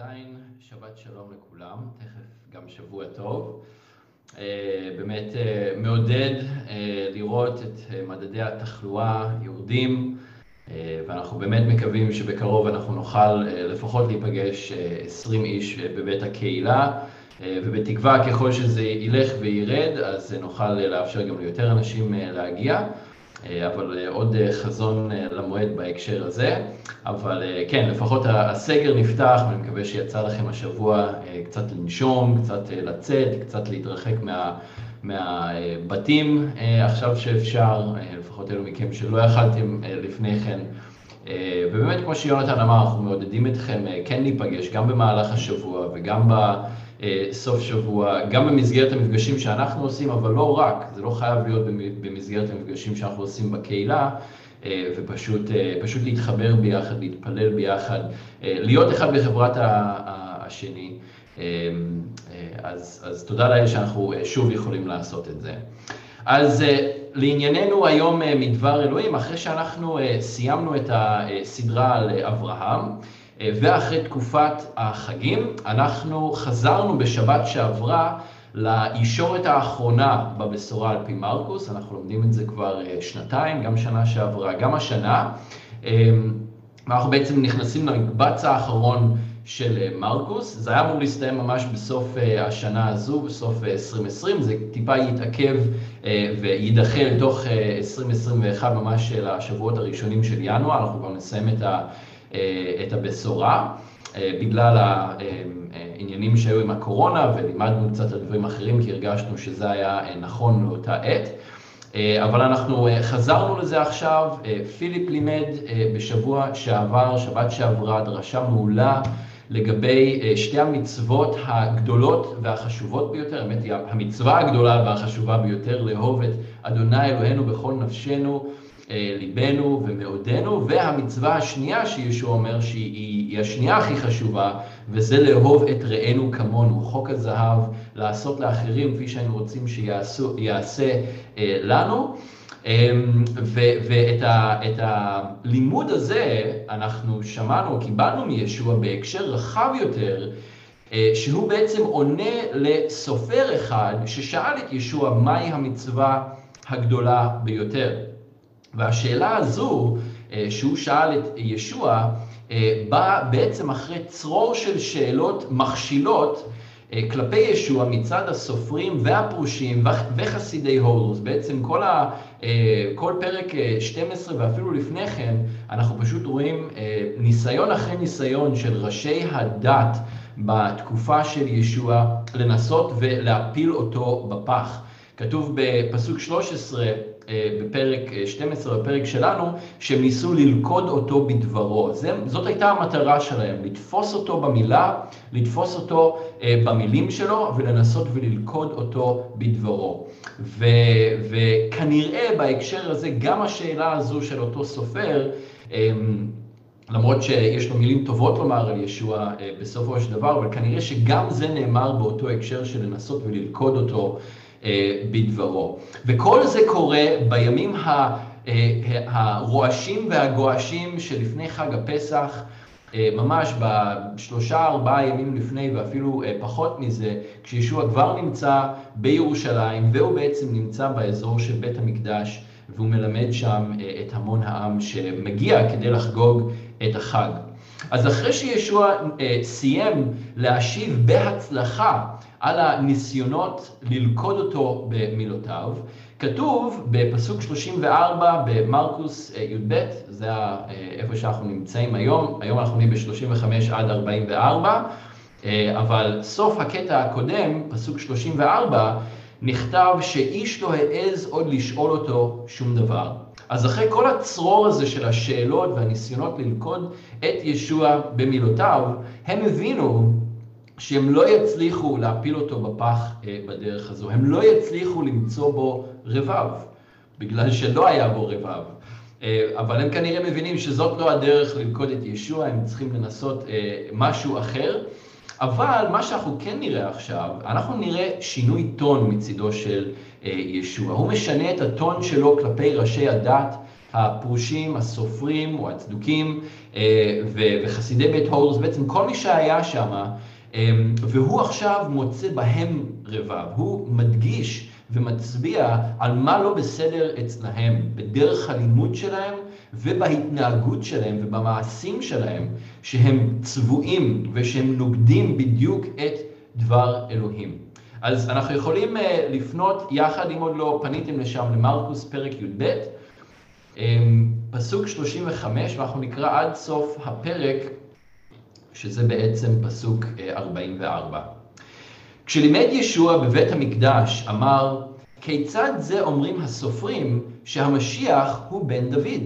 עדיין שבת שלום לכולם, תכף גם שבוע טוב. אה, באמת אה, מעודד אה, לראות את מדדי התחלואה יורדים, ואנחנו באמת מקווים שבקרוב אנחנו נוכל לפחות להיפגש 20 איש בבית הקהילה, ובתקווה ככל שזה ילך וירד, אז נוכל לאפשר גם ליותר אנשים להגיע. אה, אבל אה, עוד אה, חזון למועד בהקשר הזה. אבל כן, לפחות הסגר נפתח, ואני מקווה שיצא לכם השבוע קצת לנשום, קצת לצאת, קצת להתרחק מה, מהבתים עכשיו שאפשר, לפחות אלו מכם שלא יכלתם לפני כן. ובאמת, כמו שיונתן אמר, אנחנו מעודדים אתכם כן להיפגש גם במהלך השבוע וגם ב... סוף שבוע, גם במסגרת המפגשים שאנחנו עושים, אבל לא רק, זה לא חייב להיות במסגרת המפגשים שאנחנו עושים בקהילה, אה, ופשוט אה, להתחבר ביחד, להתפלל ביחד, אה, להיות אחד בחברת השני. אז, אז תודה לאל שאנחנו שוב יכולים לעשות את זה. אז לענייננו היום מדבר אלוהים, אחרי שאנחנו סיימנו את הסדרה על אברהם, אה, ואחרי תקופת החגים, אנחנו חזרנו בשבת שעברה לישורת האחרונה בבשורה על פי מרקוס, אנחנו לומדים את זה כבר אה, שנתיים, גם שנה שעברה, גם השנה. אה, אנחנו בעצם נכנסים למקבץ האחרון של מרקוס, זה היה אמור להסתיים ממש בסוף השנה הזו, בסוף 2020, זה טיפה יתעכב ויידחה לתוך 2021, ממש לשבועות הראשונים של ינואר, אנחנו כבר נסיים את ה... אה, את הבשורה, אה, בגלל העניינים שהיו עם הקורונה, ולימדנו קצת על דברים אחרים, כי הרגשנו שזה היה אה, נכון לאותה עת. אבל אנחנו חזרנו לזה עכשיו, פיליפ לימד בשבוע שעבר, שבת שעברה, דרשה מעולה לגבי שתי המצוות הגדולות והחשובות ביותר, האמת היא המצווה הגדולה והחשובה ביותר, לאהוב את אדוני אלוהינו בכל נפשנו ליבנו ומאודנו, והמצווה השנייה שישוע אומר שהיא השנייה הכי חשובה, וזה לאהוב את רענו כמונו, חוק הזהב, לעשות לאחרים כפי שהיינו רוצים שיעשה אה, לנו. אמ, ואת הלימוד הזה אנחנו שמענו, קיבלנו מישוע בהקשר רחב יותר, אה, שהוא בעצם עונה לסופר אחד ששאל את ישוע מהי המצווה הגדולה ביותר. והשאלה הזו אה, שהוא שאל את ישוע, אה, באה בעצם אחרי צרור של שאלות מכשילות אה, כלפי ישוע מצד הסופרים והפרושים וחסידי הורוס. בעצם כל, ה, כל פרק 12 ואפילו לפני כן, אנחנו פשוט רואים ניסיון אחרי ניסיון של ראשי הדת בתקופה של ישוע לנסות ולהפיל אותו בפח. כתוב בפסוק 13, אה, בפרק 12, אה, בפרק שלנו, שהם ניסו ללכוד אותו בדברו. זה, זאת הייתה המטרה שלהם, לתפוס אותו במילה, לתפוס אותו אה, במילים שלו ולנסות וללכוד אותו בדברו. ו, וכנראה בהקשר הזה, גם השאלה הזו של אותו סופר, למרות שיש לו מילים טובות לומר על ישוע בסופו של דבר, אבל כנראה שגם זה נאמר באותו הקשר של לנסות וללכוד אותו אה, בדברו. וכל זה קורה בימים אה, הרועשים והגועשים שלפני חג הפסח, אה, ממש בשלושה ארבעה ימים לפני ואפילו פחות מזה, כשישוע כבר נמצא בירושלים והוא בעצם נמצא באזור של בית המקדש והוא מלמד שם את המון העם שמגיע כדי לחגוג את החג. אז אחרי שישוע סיים להשיב בהצלחה על הניסיונות ללכוד אותו במילותיו. כתוב בפסוק 34 במרקוס אה, י"ב, זה אה, איפה שאנחנו נמצאים היום, היום אנחנו נהיה ב-35 עד 44, אה, אבל סוף הקטע הקודם, פסוק 34, נכתב שאיש לא העז עוד לשאול אותו שום דבר. אז אחרי כל הצרור הזה של השאלות והניסיונות ללכוד את ישוע במילותיו, הם הבינו שהם לא יצליחו להפיל אותו בפח אה, בדרך הזו, הם לא יצליחו למצוא בו רבב, בגלל שלא היה בו רבב. אה, אבל הם כנראה מבינים שזאת לא הדרך ללכוד את ישוע, הם צריכים לנסות אה, משהו אחר. אבל מה שאנחנו כן נראה עכשיו, אנחנו נראה שינוי טון מצידו של ישוע. הוא משנה את הטון שלו כלפי ראשי הדת הפרושים, הסופרים או הצדוקים וחסידי בית הורס, בעצם כל מי שהיה שם, והוא עכשיו מוצא בהם רבב, הוא מדגיש ומצביע על מה לא בסדר אצלהם, בדרך הלימוד שלהם ובהתנהגות שלהם ובמעשים שלהם, שהם צבועים ושהם נוגדים בדיוק את דבר אלוהים. אז אנחנו יכולים אה, לפנות יחד, אם עוד לא פניתם לשם, למרקוס פרק י"ב, אמ, פסוק 35, ואנחנו נקרא עד סוף הפרק, שזה בעצם פסוק 44. אה, כשלימד ישוע בבית המקדש, אמר, כיצד זה אומרים הסופרים שהמשיח הוא בן דוד?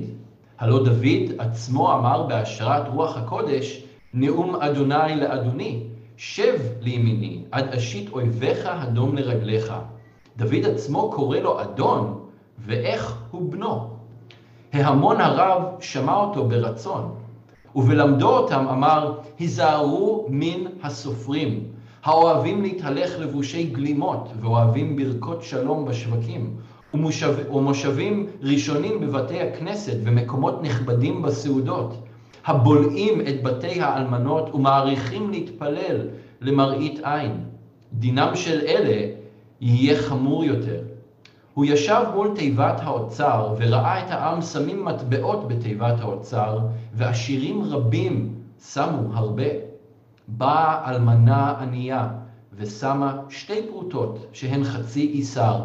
הלא דוד עצמו אמר בהשראת רוח הקודש, נאום אדוני לאדוני, שב לימיני, עד אשית אויביך הדום לרגליך. דוד עצמו קורא לו אדון, ואיך הוא בנו. ההמון הרב שמע אותו ברצון, ובלמדו אותם אמר, היזהרו מן הסופרים, האוהבים להתהלך לבושי גלימות, ואוהבים ברכות שלום בשווקים, ומושב, ומושבים ראשונים בבתי הכנסת, ומקומות נכבדים בסעודות. הבולעים את בתי האלמנות ומעריכים להתפלל למראית עין. דינם של אלה יהיה חמור יותר. הוא ישב מול תיבת האוצר וראה את העם שמים מטבעות בתיבת האוצר, ועשירים רבים שמו הרבה. באה אלמנה ענייה ושמה שתי פרוטות שהן חצי איסר.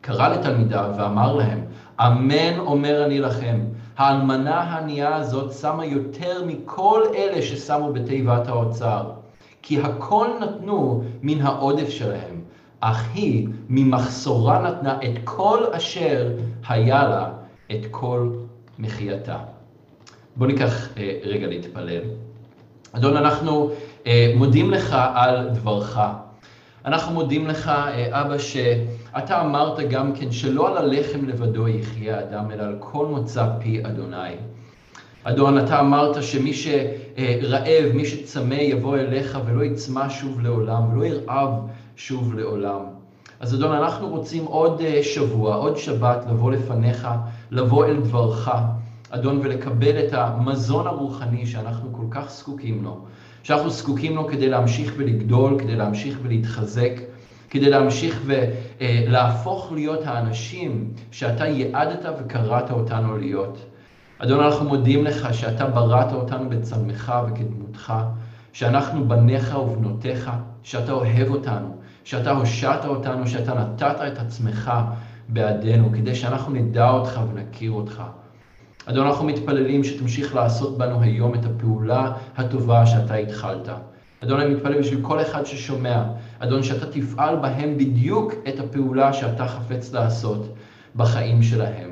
קרא לתלמידיו ואמר להם, אמן אומר אני לכם, האלמנה הענייה הזאת שמה יותר מכל אלה ששמו בתיבת האוצר, כי הכל נתנו מן העודף שלהם, אך היא ממחסורה נתנה את כל אשר היה לה, את כל מחייתה. בואו ניקח אה, רגע להתפלל. אדון, אנחנו אה, מודים לך על דברך. אנחנו מודים לך, אה, אבא, שאתה אמרת גם כן שלא על הלחם לבדו יחיה אדם, אלא על כל מוצא פי אדוני. אדון, אתה אמרת שמי שרעב, מי שצמא, יבוא אליך ולא יצמא שוב לעולם, ולא ירעב שוב לעולם. אז אדון, אנחנו רוצים עוד אה, שבוע, עוד שבת, לבוא לפניך, לבוא אל דברך, אדון, ולקבל את המזון הרוחני שאנחנו כל כך זקוקים לו. שאנחנו זקוקים לו כדי להמשיך ולגדול, כדי להמשיך ולהתחזק, כדי להמשיך ולהפוך להיות האנשים שאתה ייעדת וקראת אותנו להיות. אדון, אנחנו מודים לך שאתה בראת אותנו בצלמך וכדמותך, שאנחנו בניך ובנותיך, שאתה אוהב אותנו, שאתה הושעת אותנו, שאתה נתת את עצמך בעדנו, כדי שאנחנו נדע אותך ונכיר אותך. אדון, אנחנו מתפללים שתמשיך לעשות בנו היום את הפעולה הטובה שאתה התחלת. אדון, אני מתפלל בשביל כל אחד ששומע, אדון, שאתה תפעל בהם בדיוק את הפעולה שאתה חפץ לעשות בחיים שלהם.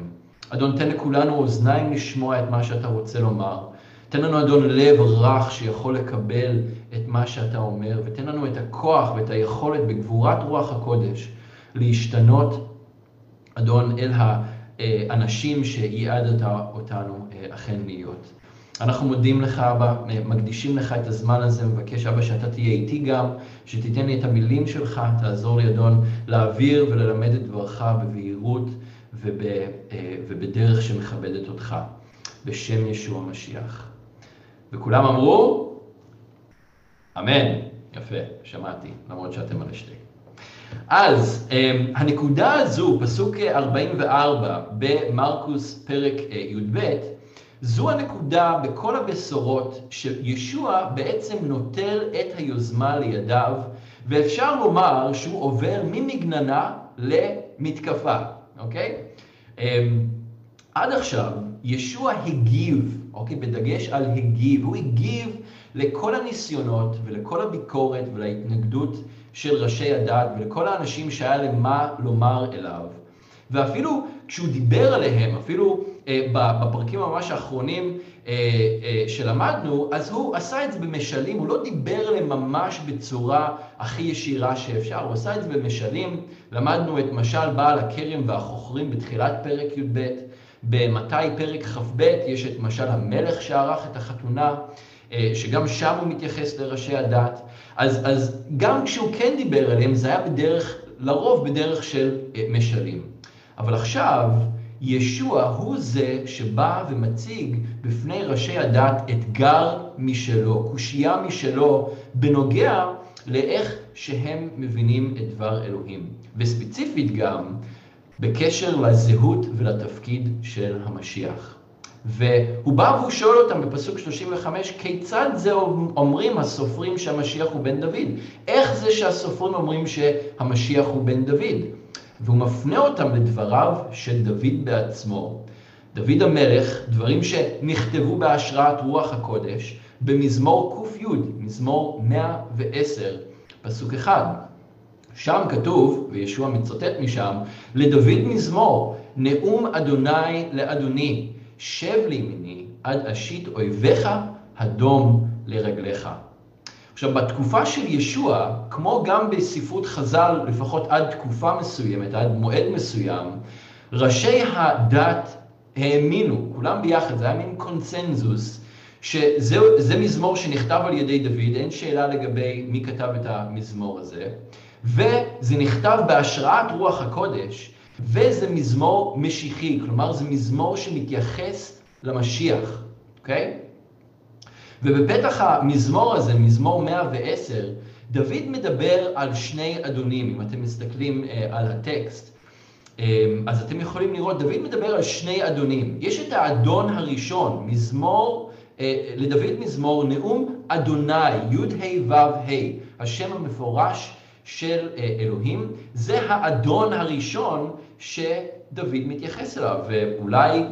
אדון, תן לכולנו אוזניים לשמוע את מה שאתה רוצה לומר. תן לנו, אדון, לב רך שיכול לקבל את מה שאתה אומר, ותן לנו את הכוח ואת היכולת בגבורת רוח הקודש להשתנות, אדון, אל האנשים שייעדת אותנו אה, אכן להיות. אנחנו מודים לך, אבא, מקדישים לך את הזמן הזה, מבקש, אבא, שאתה תהיה איתי גם, שתיתן לי את המילים שלך, תעזור לי, אדון, להעביר וללמד את דברך בבהירות אה, ובדרך שמכבדת אותך, בשם ישוע המשיח. וכולם אמרו, אמן. יפה, שמעתי, למרות שאתם על השתי. אז אמ, הנקודה הזו, פסוק 44 במרקוס פרק אה, י"ב, זו הנקודה בכל הבשורות שישוע בעצם נוטל את היוזמה לידיו, ואפשר לומר שהוא עובר ממגננה למתקפה, אוקיי? אמ, עד עכשיו ישוע הגיב, אוקיי? בדגש על הגיב, הוא הגיב לכל הניסיונות ולכל הביקורת ולהתנגדות של ראשי הדת ולכל האנשים שהיה להם מה לומר אליו. ואפילו כשהוא דיבר עליהם, אפילו אה, בפרקים ממש האחרונים אה, אה, שלמדנו, אז הוא עשה את זה במשלים, הוא לא דיבר עליהם ממש בצורה הכי ישירה שאפשר, הוא עשה את זה במשלים, למדנו את משל בעל הכרם והחוכרים בתחילת פרק י"ב, במתי פרק כ"ב יש את משל המלך שערך את החתונה, אה, שגם שם הוא מתייחס לראשי הדת. אז, אז גם כשהוא כן דיבר עליהם, זה היה בדרך, לרוב בדרך של אה, משלים. אבל עכשיו, ישוע הוא זה שבא ומציג בפני ראשי הדת אתגר משלו, קושייה משלו, בנוגע לאיך שהם מבינים את דבר אלוהים. וספציפית גם בקשר לזהות ולתפקיד של המשיח. והוא בא והוא שואל אותם בפסוק 35, כיצד זה אומרים הסופרים שהמשיח הוא בן דוד? איך זה שהסופרים אומרים שהמשיח הוא בן דוד? והוא מפנה אותם לדבריו של דוד בעצמו. דוד המלך, דברים שנכתבו בהשראת רוח הקודש, במזמור ק"י, מזמור 110, פסוק אחד. שם כתוב, וישוע מצטט משם, לדוד מזמור, נאום אדוני לאדוני, שב לימיני עד אשית אויביך הדום לרגליך. עכשיו, בתקופה של ישוע, כמו גם בספרות חז"ל, לפחות עד תקופה מסוימת, עד מועד מסוים, ראשי הדת האמינו, כולם ביחד, זה היה מין קונצנזוס, שזה מזמור שנכתב על ידי דוד, אין שאלה לגבי מי כתב את המזמור הזה, וזה נכתב בהשראת רוח הקודש, וזה מזמור משיחי, כלומר זה מזמור שמתייחס למשיח, אוקיי? ובפתח המזמור הזה, מזמור 110, דוד מדבר על שני אדונים, אם אתם מסתכלים uh, על הטקסט, um, אז אתם יכולים לראות, דוד מדבר על שני אדונים. יש את האדון הראשון, מזמור, uh, לדוד מזמור, נאום אדוני, י"ה ו"ה, השם המפורש של uh, אלוהים, זה האדון הראשון שדוד מתייחס אליו, ואולי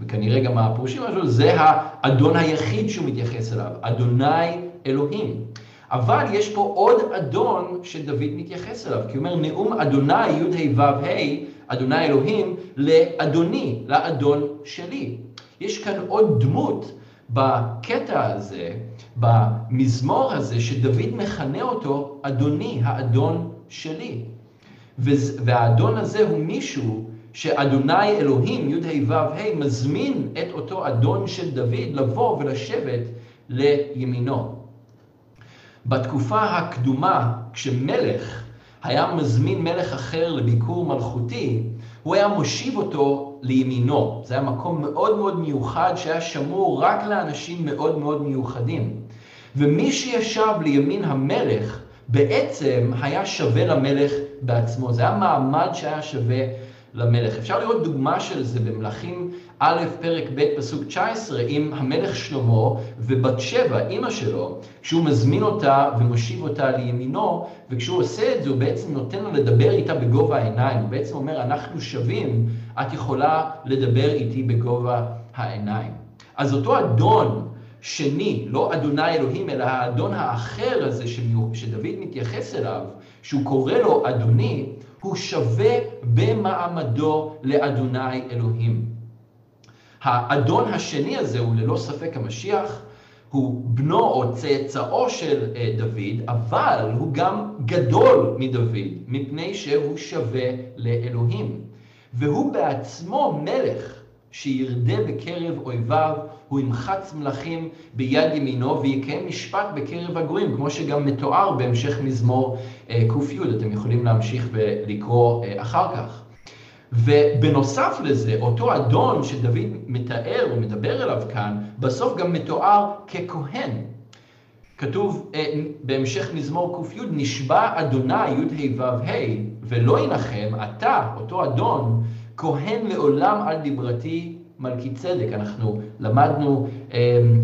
וכנראה גם הפירושים שלו, זה האדון היחיד שהוא מתייחס אליו, אדוני אלוהים. אבל יש פה עוד אדון שדוד מתייחס אליו, כי הוא אומר נאום אדוני י"ה ו"ה, אדוני אלוהים, לאדוני, לאדון שלי. יש כאן עוד דמות בקטע הזה, במזמור הזה, שדוד מכנה אותו אדוני, האדון שלי. והאדון הזה הוא מישהו שאדוני אלוהים, י"ה ו"ה, מזמין את אותו אדון של דוד לבוא ולשבת לימינו. בתקופה הקדומה, כשמלך היה מזמין מלך אחר לביקור מלכותי, הוא היה מושיב אותו לימינו. זה היה מקום מאוד מאוד מיוחד שהיה שמור רק לאנשים מאוד מאוד מיוחדים. ומי שישב לימין המלך בעצם היה שווה למלך בעצמו. זה היה מעמד שהיה שווה למלך. אפשר לראות דוגמה של זה במלכים א', פרק ב', פסוק 19, עם המלך שלמה ובת שבע, אימא שלו, כשהוא מזמין אותה ומושיב אותה לימינו, וכשהוא עושה את זה, הוא בעצם נותן לה לדבר איתה בגובה העיניים. הוא בעצם אומר, אנחנו שווים, את יכולה לדבר איתי בגובה העיניים. אז אותו אדון שני, לא אדוני אלוהים, אלא האדון האחר הזה שדוד מתייחס אליו, שהוא קורא לו אדוני, הוא שווה במעמדו לאדוני אלוהים. האדון השני הזה הוא ללא ספק המשיח, הוא בנו או צאצאו של אה, דוד, אבל הוא גם גדול מדוד, מפני שהוא שווה לאלוהים. והוא בעצמו מלך שירדה בקרב אויביו, הוא ימחץ מלכים ביד ימינו ויקיים משפט בקרב הגויים, כמו שגם מתואר בהמשך מזמור אה, ק"י, אתם יכולים להמשיך ולקרוא אה, אחר כך. ובנוסף לזה, אותו אדון שדוד מתאר ומדבר אליו כאן, בסוף גם מתואר ככהן. כתוב אה, בהמשך מזמור ק"י, נשבע אדוני י"ה ו"ה, ולא ינחם, אתה, אותו אדון, כהן לעולם על דיברתי מלכי צדק. אנחנו למדנו um,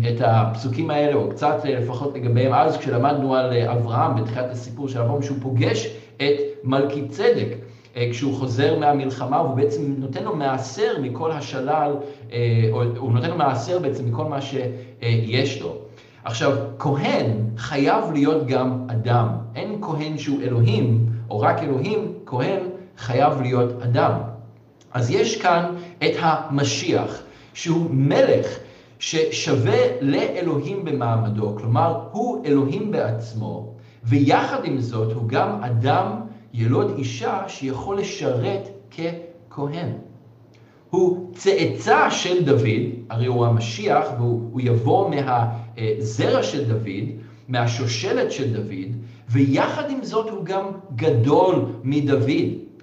את הפסוקים האלה, או קצת uh, לפחות לגביהם אז, כשלמדנו על אברהם בתחילת הסיפור של אברהם, שהוא פוגש את מלכי צדק. Uh, כשהוא חוזר מהמלחמה, הוא בעצם נותן לו מעשר מכל השלל, או הוא נותן לו מעשר בעצם מכל מה שיש לו. עכשיו, כהן חייב להיות גם אדם. אין כהן שהוא אלוהים, או רק אלוהים, כהן חייב להיות אדם. אז יש כאן את המשיח, שהוא מלך ששווה לאלוהים במעמדו, כלומר הוא אלוהים בעצמו, ויחד עם זאת הוא גם אדם ילוד אישה שיכול לשרת ככהן. הוא צאצא של דוד, הרי הוא המשיח והוא יבוא מהזרע של דוד, מהשושלת של דוד, ויחד עם זאת הוא גם גדול מדוד.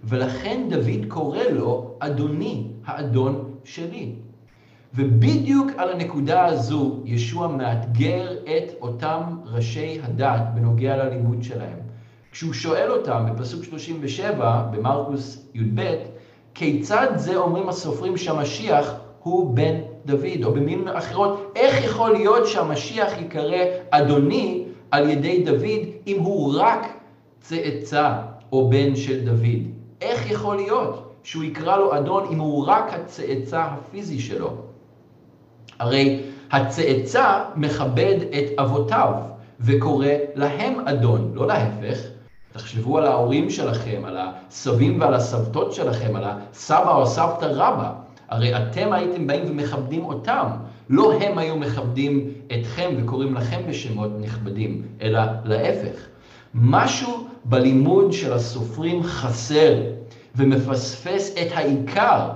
ולכן דוד קורא לו אדוני, האדון שלי. ובדיוק על הנקודה הזו ישוע מאתגר את אותם ראשי הדת בנוגע ללימוד שלהם. כשהוא שואל אותם בפסוק 37 במרקוס י"ב, כיצד זה אומרים הסופרים שהמשיח הוא בן דוד, או במילים אחרות, איך יכול להיות שהמשיח ייקרא אדוני על ידי דוד אם הוא רק צאצא או בן של דוד? איך יכול להיות שהוא יקרא לו אדון אם הוא רק הצאצא הפיזי שלו? הרי הצאצא מכבד את אבותיו וקורא להם אדון, לא להפך. תחשבו על ההורים שלכם, על הסבים ועל הסבתות שלכם, על הסבא או סבתא רבא. הרי אתם הייתם באים ומכבדים אותם, לא הם היו מכבדים אתכם וקוראים לכם בשמות נכבדים, אלא להפך. משהו בלימוד של הסופרים חסר ומפספס את העיקר,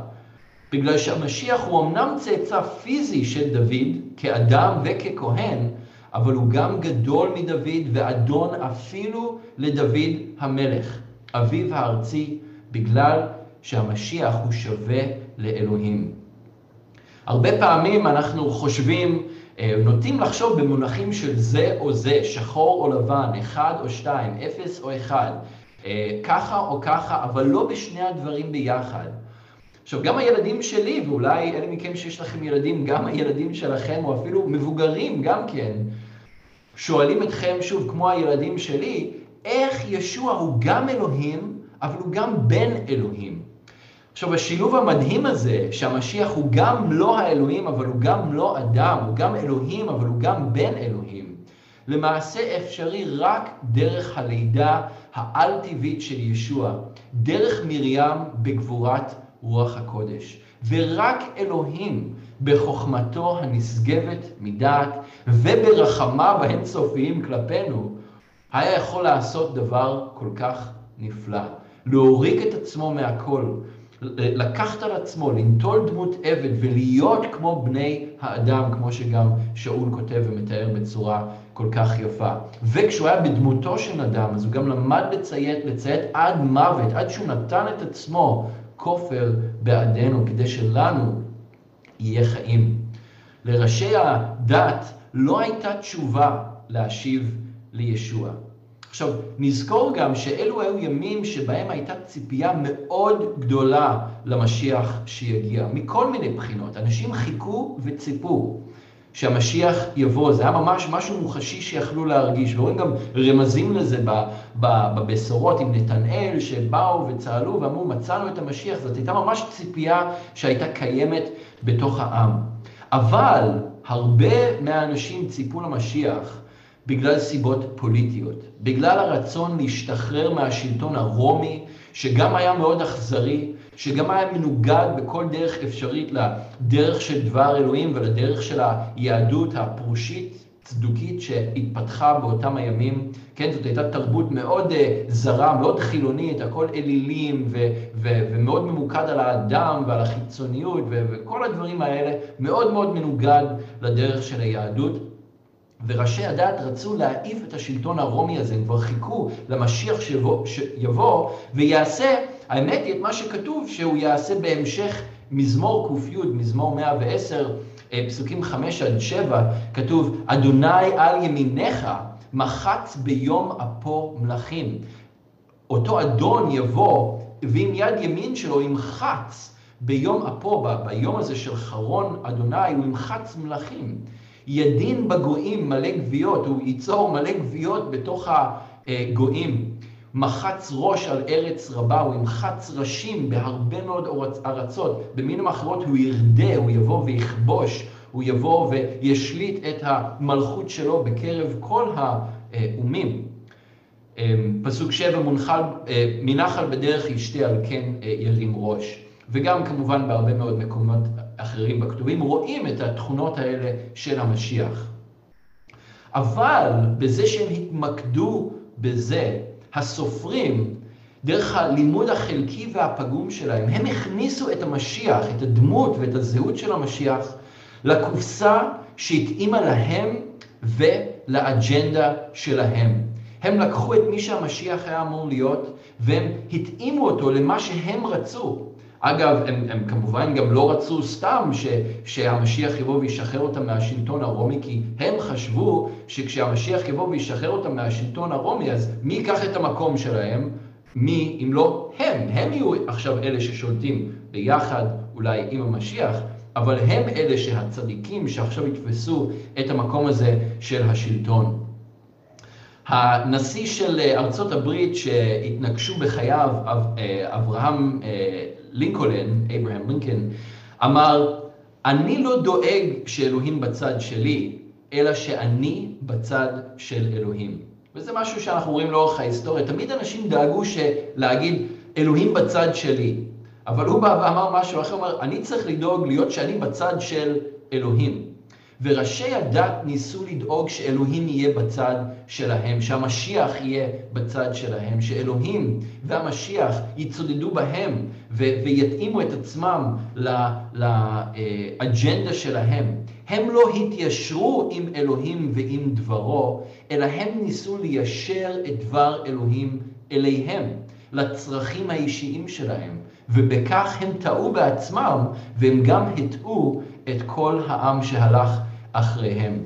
בגלל שהמשיח הוא אמנם צאצא פיזי של דוד, כאדם וככהן, אבל הוא גם גדול מדוד ואדון אפילו לדוד המלך, אביו הארצי, בגלל שהמשיח הוא שווה לאלוהים. הרבה פעמים אנחנו חושבים, אה, נוטים לחשוב במונחים של זה או זה, שחור או לבן, אחד או שתיים, אפס או אחד, אה, ככה או ככה, אבל לא בשני הדברים ביחד. עכשיו, גם הילדים שלי, ואולי אלה מכם שיש לכם ילדים, גם הילדים שלכם, או אפילו מבוגרים גם כן, שואלים אתכם שוב, כמו הילדים שלי, איך ישוע הוא גם אלוהים, אבל הוא גם בן אלוהים. עכשיו, השילוב המדהים הזה, שהמשיח הוא גם לא האלוהים, אבל הוא גם לא אדם, הוא גם אלוהים, אבל הוא גם בן אלוהים, למעשה אפשרי רק דרך הלידה העל-טבעית של ישוע, דרך מרים בגבורת רוח הקודש. ורק אלוהים בחוכמתו הנשגבת מדעת וברחמיו האינסופיים כלפינו, היה יכול לעשות דבר כל כך נפלא. להוריק את עצמו מהכל, לקחת על עצמו, לנטול דמות עבד ולהיות כמו בני האדם, כמו שגם שאול כותב ומתאר בצורה כל כך יפה. וכשהוא היה בדמותו של אדם, אז הוא גם למד לציית, לציית עד מוות, עד שהוא נתן את עצמו כופר בעדנו, כדי שלנו יהיה חיים. לראשי הדת לא הייתה תשובה להשיב לישוע. עכשיו, נזכור גם שאלו היו ימים שבהם הייתה ציפייה מאוד גדולה למשיח שיגיע, מכל מיני בחינות. אנשים חיכו וציפו שהמשיח יבוא, זה היה ממש משהו מוחשי שיכלו להרגיש, ורואים גם רמזים לזה בבשורות עם נתנאל, שבאו וצהלו ואמרו, מצאנו את המשיח, זאת הייתה ממש ציפייה שהייתה קיימת בתוך העם. אבל הרבה מהאנשים ציפו למשיח בגלל סיבות פוליטיות, בגלל הרצון להשתחרר מהשלטון הרומי, שגם היה מאוד אכזרי, שגם היה מנוגד בכל דרך אפשרית לדרך של דבר אלוהים ולדרך של היהדות הפרושית, צדוקית, שהתפתחה באותם הימים. כן, זאת הייתה תרבות מאוד uh, זרה, מאוד חילונית, הכל אלילים ו- ו- ומאוד ממוקד על האדם ועל החיצוניות ו- וכל הדברים האלה, מאוד מאוד מנוגד לדרך של היהדות. וראשי הדת רצו להעיף את השלטון הרומי הזה, הם כבר חיכו למשיח שיבוא, שיבוא ויעשה, האמת היא את מה שכתוב שהוא יעשה בהמשך מזמור ק"י, מזמור 110, אה, פסוקים 5 עד 7, כתוב, אדוני על ימיניך מחץ ביום אפו מלכים. אותו אדון יבוא, ועם יד ימין שלו ימחץ ביום אפו, ביום הזה של חרון אדוני, הוא ימחץ מלכים. ידין בגויים מלא גוויות, הוא ייצור מלא גוויות בתוך הגויים. מחץ ראש על ארץ רבה, הוא ימחץ ראשים בהרבה מאוד ארצות. במילים אחרות הוא ירדה, הוא יבוא ויכבוש, הוא יבוא וישליט את המלכות שלו בקרב כל האומים. אמ, פסוק שבע, מונחל, אה, מנחל בדרך ישתה על כן אה, ירים ראש. וגם כמובן בהרבה מאוד מקומות אחרים בכתובים, רואים את התכונות האלה של המשיח. אבל בזה שהם התמקדו בזה, הסופרים, דרך הלימוד החלקי והפגום שלהם, הם הכניסו את המשיח, את הדמות ואת הזהות של המשיח, לקופסה שהתאימה להם ולאג'נדה שלהם. הם לקחו את מי שהמשיח היה אמור להיות, והם התאימו אותו למה שהם רצו. אגב, הם, הם כמובן גם לא רצו סתם ש, שהמשיח יבוא וישחרר אותם מהשלטון הרומי, כי הם חשבו שכשהמשיח יבוא וישחרר אותם מהשלטון הרומי, אז מי ייקח את המקום שלהם? מי אם לא הם? הם יהיו עכשיו אלה ששולטים ביחד אולי עם המשיח, אבל הם אלה שהצדיקים שעכשיו יתפסו את המקום הזה של השלטון. הנשיא של ארצות הברית שהתנגשו בחייו, אה, אברהם אה, לינקולן, אברהם לינקולן, אמר, אני לא דואג שאלוהים בצד שלי, אלא שאני בצד של אלוהים. וזה משהו שאנחנו רואים לאורך ההיסטוריה. תמיד אנשים דאגו להגיד, אלוהים בצד שלי. אבל הוא בא ואמר משהו אחר, הוא אמר, אני צריך לדאוג להיות שאני בצד של אלוהים. וראשי הדת ניסו לדאוג שאלוהים יהיה בצד שלהם, שהמשיח יהיה בצד שלהם, שאלוהים והמשיח יצודדו בהם ו- ויתאימו את עצמם לאג'נדה שלהם. הם לא התיישרו עם אלוהים ועם דברו, אלא הם ניסו ליישר את דבר אלוהים אליהם, לצרכים האישיים שלהם. ובכך הם טעו בעצמם, והם גם הטעו את כל העם שהלך אחריהם.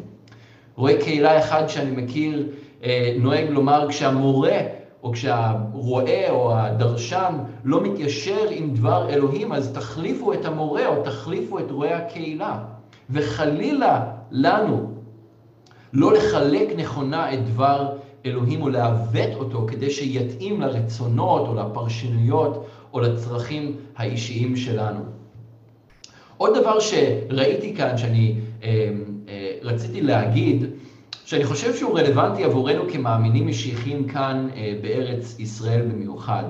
רואה קהילה אחד שאני מכיר אה, נוהג לומר כשהמורה או כשהרועה או הדרשן לא מתיישר עם דבר אלוהים, אז תחליפו את המורה או תחליפו את רועה הקהילה. וחלילה לנו לא לחלק נכונה את דבר אלוהים או לעוות אותו כדי שיתאים לרצונות או לפרשנויות או לצרכים האישיים שלנו. עוד דבר שראיתי כאן, שאני אה, אה, רציתי להגיד, שאני חושב שהוא רלוונטי עבורנו כמאמינים משיחיים כאן אה, בארץ ישראל במיוחד.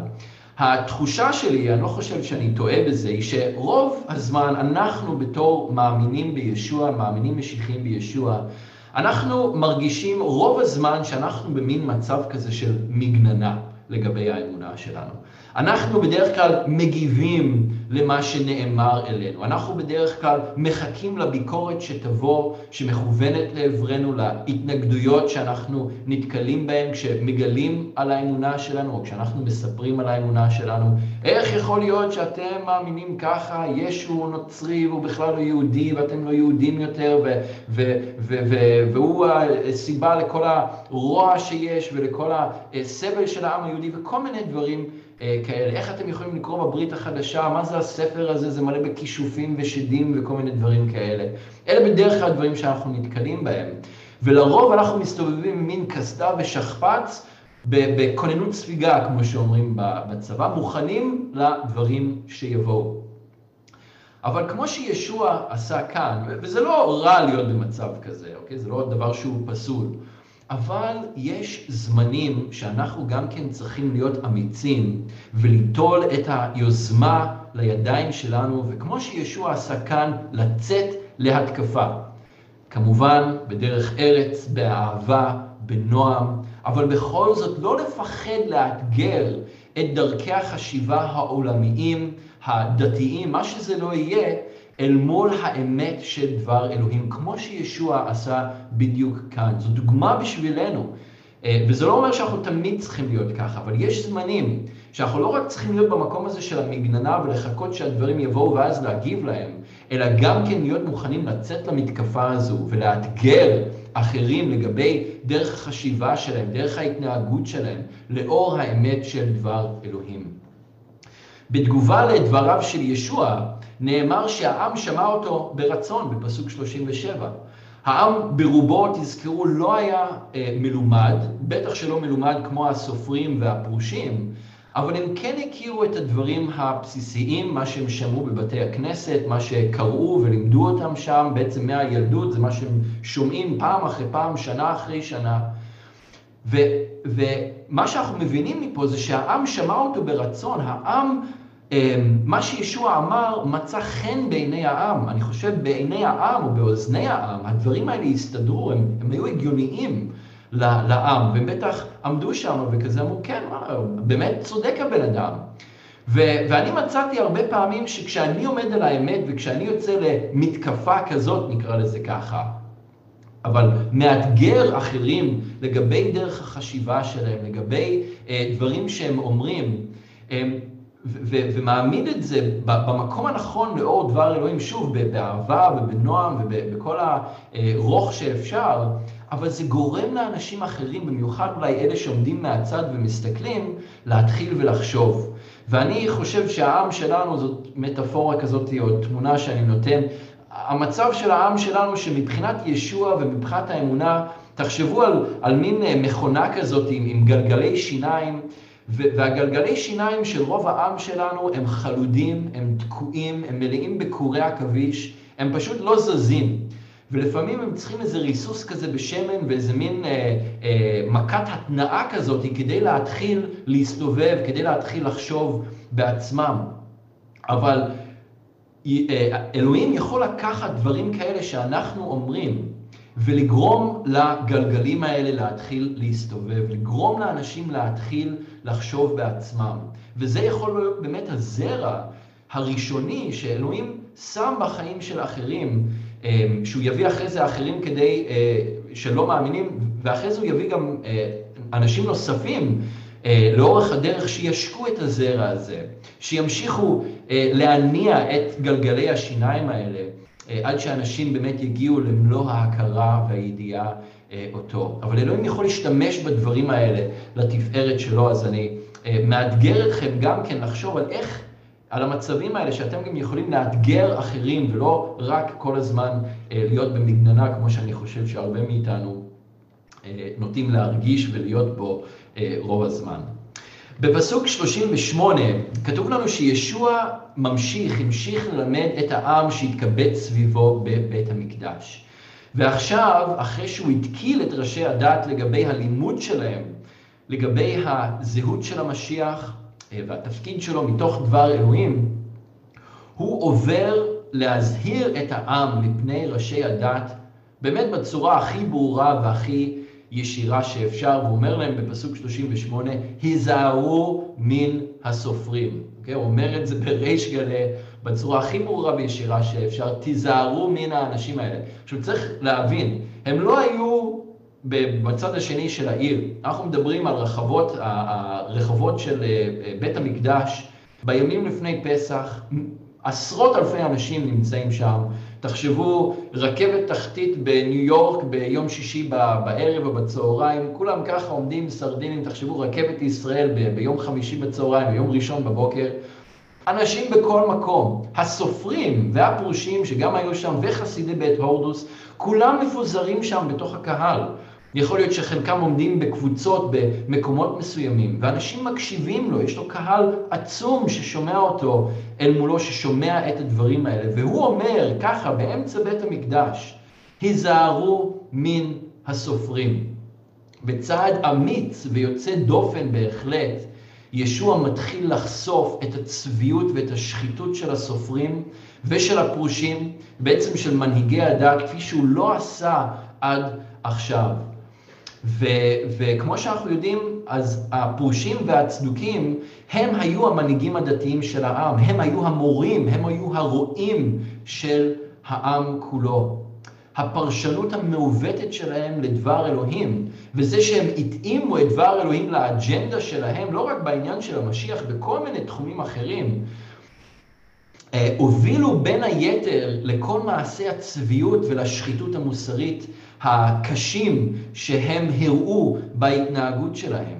התחושה שלי, אני לא חושב שאני טועה בזה, היא שרוב הזמן אנחנו בתור מאמינים בישוע, מאמינים משיחיים בישוע, אנחנו מרגישים רוב הזמן שאנחנו במין מצב כזה של מגננה לגבי האמונה שלנו. אנחנו בדרך כלל מגיבים למה שנאמר אלינו. אנחנו בדרך כלל מחכים לביקורת שתבוא, שמכוונת לעברנו, להתנגדויות שאנחנו נתקלים בהן כשמגלים על האמונה שלנו, או כשאנחנו מספרים על האמונה שלנו. איך יכול להיות שאתם מאמינים ככה, ישו נוצרי והוא בכלל לא יהודי ואתם לא יהודים יותר, ו- ו- ו- ו- והוא הסיבה לכל הרוע שיש ולכל הסבל של העם היהודי וכל מיני דברים. אה, כאלה. איך אתם יכולים לקרוא בברית החדשה? מה זה הספר הזה? זה מלא בכישופים ושדים וכל מיני דברים כאלה. אלה בדרך כלל דברים שאנחנו נתקלים בהם. ולרוב אנחנו מסתובבים עם מין קסדה ושכפ"ץ בכוננות ספיגה, כמו שאומרים בצבא, מוכנים לדברים שיבואו. אבל כמו שישוע עשה כאן, וזה לא רע להיות במצב כזה, אוקיי? זה לא דבר שהוא פסול. אבל יש זמנים שאנחנו גם כן צריכים להיות אמיצים וליטול את היוזמה לידיים שלנו, וכמו שישוע עשה כאן, לצאת להתקפה. כמובן, בדרך ארץ, באהבה, בנועם, אבל בכל זאת לא לפחד לאתגר את דרכי החשיבה העולמיים, הדתיים, מה שזה לא יהיה, אל מול האמת של דבר אלוהים, כמו שישוע עשה בדיוק כאן. זו דוגמה בשבילנו. אה, וזה לא אומר שאנחנו תמיד צריכים להיות ככה, אבל יש זמנים שאנחנו לא רק צריכים להיות במקום הזה של המגננה ולחכות שהדברים יבואו ואז להגיב להם, אלא גם כן להיות מוכנים לצאת למתקפה הזו ולאתגר אחרים לגבי דרך החשיבה שלהם, דרך ההתנהגות שלהם, לאור האמת של דבר אלוהים. בתגובה לדבריו של ישוע, נאמר שהעם שמע אותו ברצון בפסוק 37. העם ברובו, תזכרו, לא היה אה, מלומד, בטח שלא מלומד כמו הסופרים והפרושים, אבל הם כן הכירו את הדברים הבסיסיים, מה שהם שמעו בבתי הכנסת, מה שקראו ולימדו אותם שם בעצם מהילדות, זה מה שהם שומעים פעם אחרי פעם, שנה אחרי שנה. ו, ומה שאנחנו מבינים מפה זה שהעם שמע אותו ברצון, העם מה שישוע אמר מצא חן בעיני העם. אני חושב בעיני העם או באוזני העם, הדברים האלה הסתדרו, הם, הם היו הגיוניים לעם, והם בטח עמדו שם וכזה אמרו, כן, באמת צודק הבן אדם. ו- ואני מצאתי הרבה פעמים שכשאני עומד על האמת וכשאני יוצא למתקפה כזאת, נקרא לזה ככה, אבל מאתגר אחרים לגבי דרך החשיבה שלהם, לגבי אה, דברים שהם אומרים, אה, ומעמיד את זה במקום הנכון לאור דבר אלוהים, שוב, באהבה ובנועם ובכל הרוך שאפשר, אבל זה גורם לאנשים אחרים, במיוחד אולי אלה שעומדים מהצד ומסתכלים, להתחיל ולחשוב. ואני חושב שהעם שלנו, זאת מטאפורה כזאת או תמונה שאני נותן, המצב של העם שלנו שמבחינת ישוע ומבחינת האמונה, תחשבו על, על מין מכונה כזאת עם, עם גלגלי שיניים, והגלגלי שיניים של רוב העם שלנו הם חלודים, הם תקועים, הם מלאים בקורי עכביש, הם פשוט לא זזים. ולפעמים הם צריכים איזה ריסוס כזה בשמן ואיזה מין אה, אה, מכת התנאה כזאת כדי להתחיל להסתובב, כדי להתחיל לחשוב בעצמם. אבל אה, אלוהים יכול לקחת דברים כאלה שאנחנו אומרים ולגרום לגלגלים האלה להתחיל להסתובב, לגרום לאנשים להתחיל לחשוב בעצמם. וזה יכול להיות באמת הזרע הראשוני שאלוהים שם בחיים של אחרים, אה, שהוא יביא אחרי זה אחרים כדי, אה, שלא מאמינים, ואחרי זה הוא יביא גם אנשים נוספים לאורך הדרך שישקו את הזרע הזה, שימשיכו להניע את גלגלי השיניים האלה, עד שאנשים באמת יגיעו למלוא ההכרה והידיעה אותו. אבל אלוהים יכול להשתמש בדברים האלה לתפארת שלו, אז אני מאתגר אתכם גם כן לחשוב על איך, על המצבים האלה שאתם גם יכולים לאתגר אחרים ולא רק כל הזמן להיות במגננה, כמו שאני חושב שהרבה מאיתנו נוטים להרגיש ולהיות בו רוב הזמן. בפסוק 38 כתוב לנו שישוע ממשיך, המשיך ללמד את העם שהתקבץ סביבו בבית המקדש. ועכשיו, אחרי שהוא התקיל את ראשי הדת לגבי הלימוד שלהם, לגבי הזהות של המשיח אה, והתפקיד שלו מתוך דבר אלוהים, הוא עובר להזהיר את העם מפני ראשי הדת, באמת בצורה הכי ברורה והכי ישירה שאפשר, והוא אומר להם בפסוק 38, היזהרו מן הסופרים. Okay? אוקיי? הוא אומר את זה בריש גלי, בצורה הכי ברורה וישירה שאפשר, תיזהרו מן האנשים האלה. עכשיו צריך להבין, הם לא היו בצד השני של העיר. אנחנו מדברים על רחבות, הרחובות של אה, אה, בית המקדש, בימים לפני פסח, עשרות אלפי אנשים נמצאים שם. תחשבו, רכבת תחתית בניו יורק ביום שישי בערב או בצהריים, כולם ככה עומדים סרדינים, תחשבו, רכבת ישראל ביום חמישי בצהריים, ביום ראשון בבוקר. אנשים בכל מקום, הסופרים והפרושים שגם היו שם וחסידי בית הורדוס, כולם מפוזרים שם בתוך הקהל. יכול להיות שחלקם עומדים בקבוצות במקומות מסוימים, ואנשים מקשיבים לו, יש לו קהל עצום ששומע אותו אל מולו, ששומע את הדברים האלה, והוא אומר ככה באמצע בית המקדש, היזהרו מן הסופרים. בצעד אמיץ ויוצא דופן בהחלט, ישוע מתחיל לחשוף את הצביעות ואת השחיתות של הסופרים ושל הפרושים, בעצם של מנהיגי הדת, כפי שהוא לא עשה עד עכשיו. ו, וכמו שאנחנו יודעים, אז הפרושים והצדוקים, הם היו המנהיגים הדתיים של העם, הם היו המורים, הם היו הרועים של העם כולו. הפרשנות המעוותת שלהם לדבר אלוהים, וזה שהם התאימו את דבר אלוהים לאג'נדה שלהם, לא רק בעניין של המשיח, בכל מיני תחומים אחרים, אה, הובילו בין היתר לכל מעשי הצביעות ולשחיתות המוסרית הקשים שהם הראו בהתנהגות שלהם.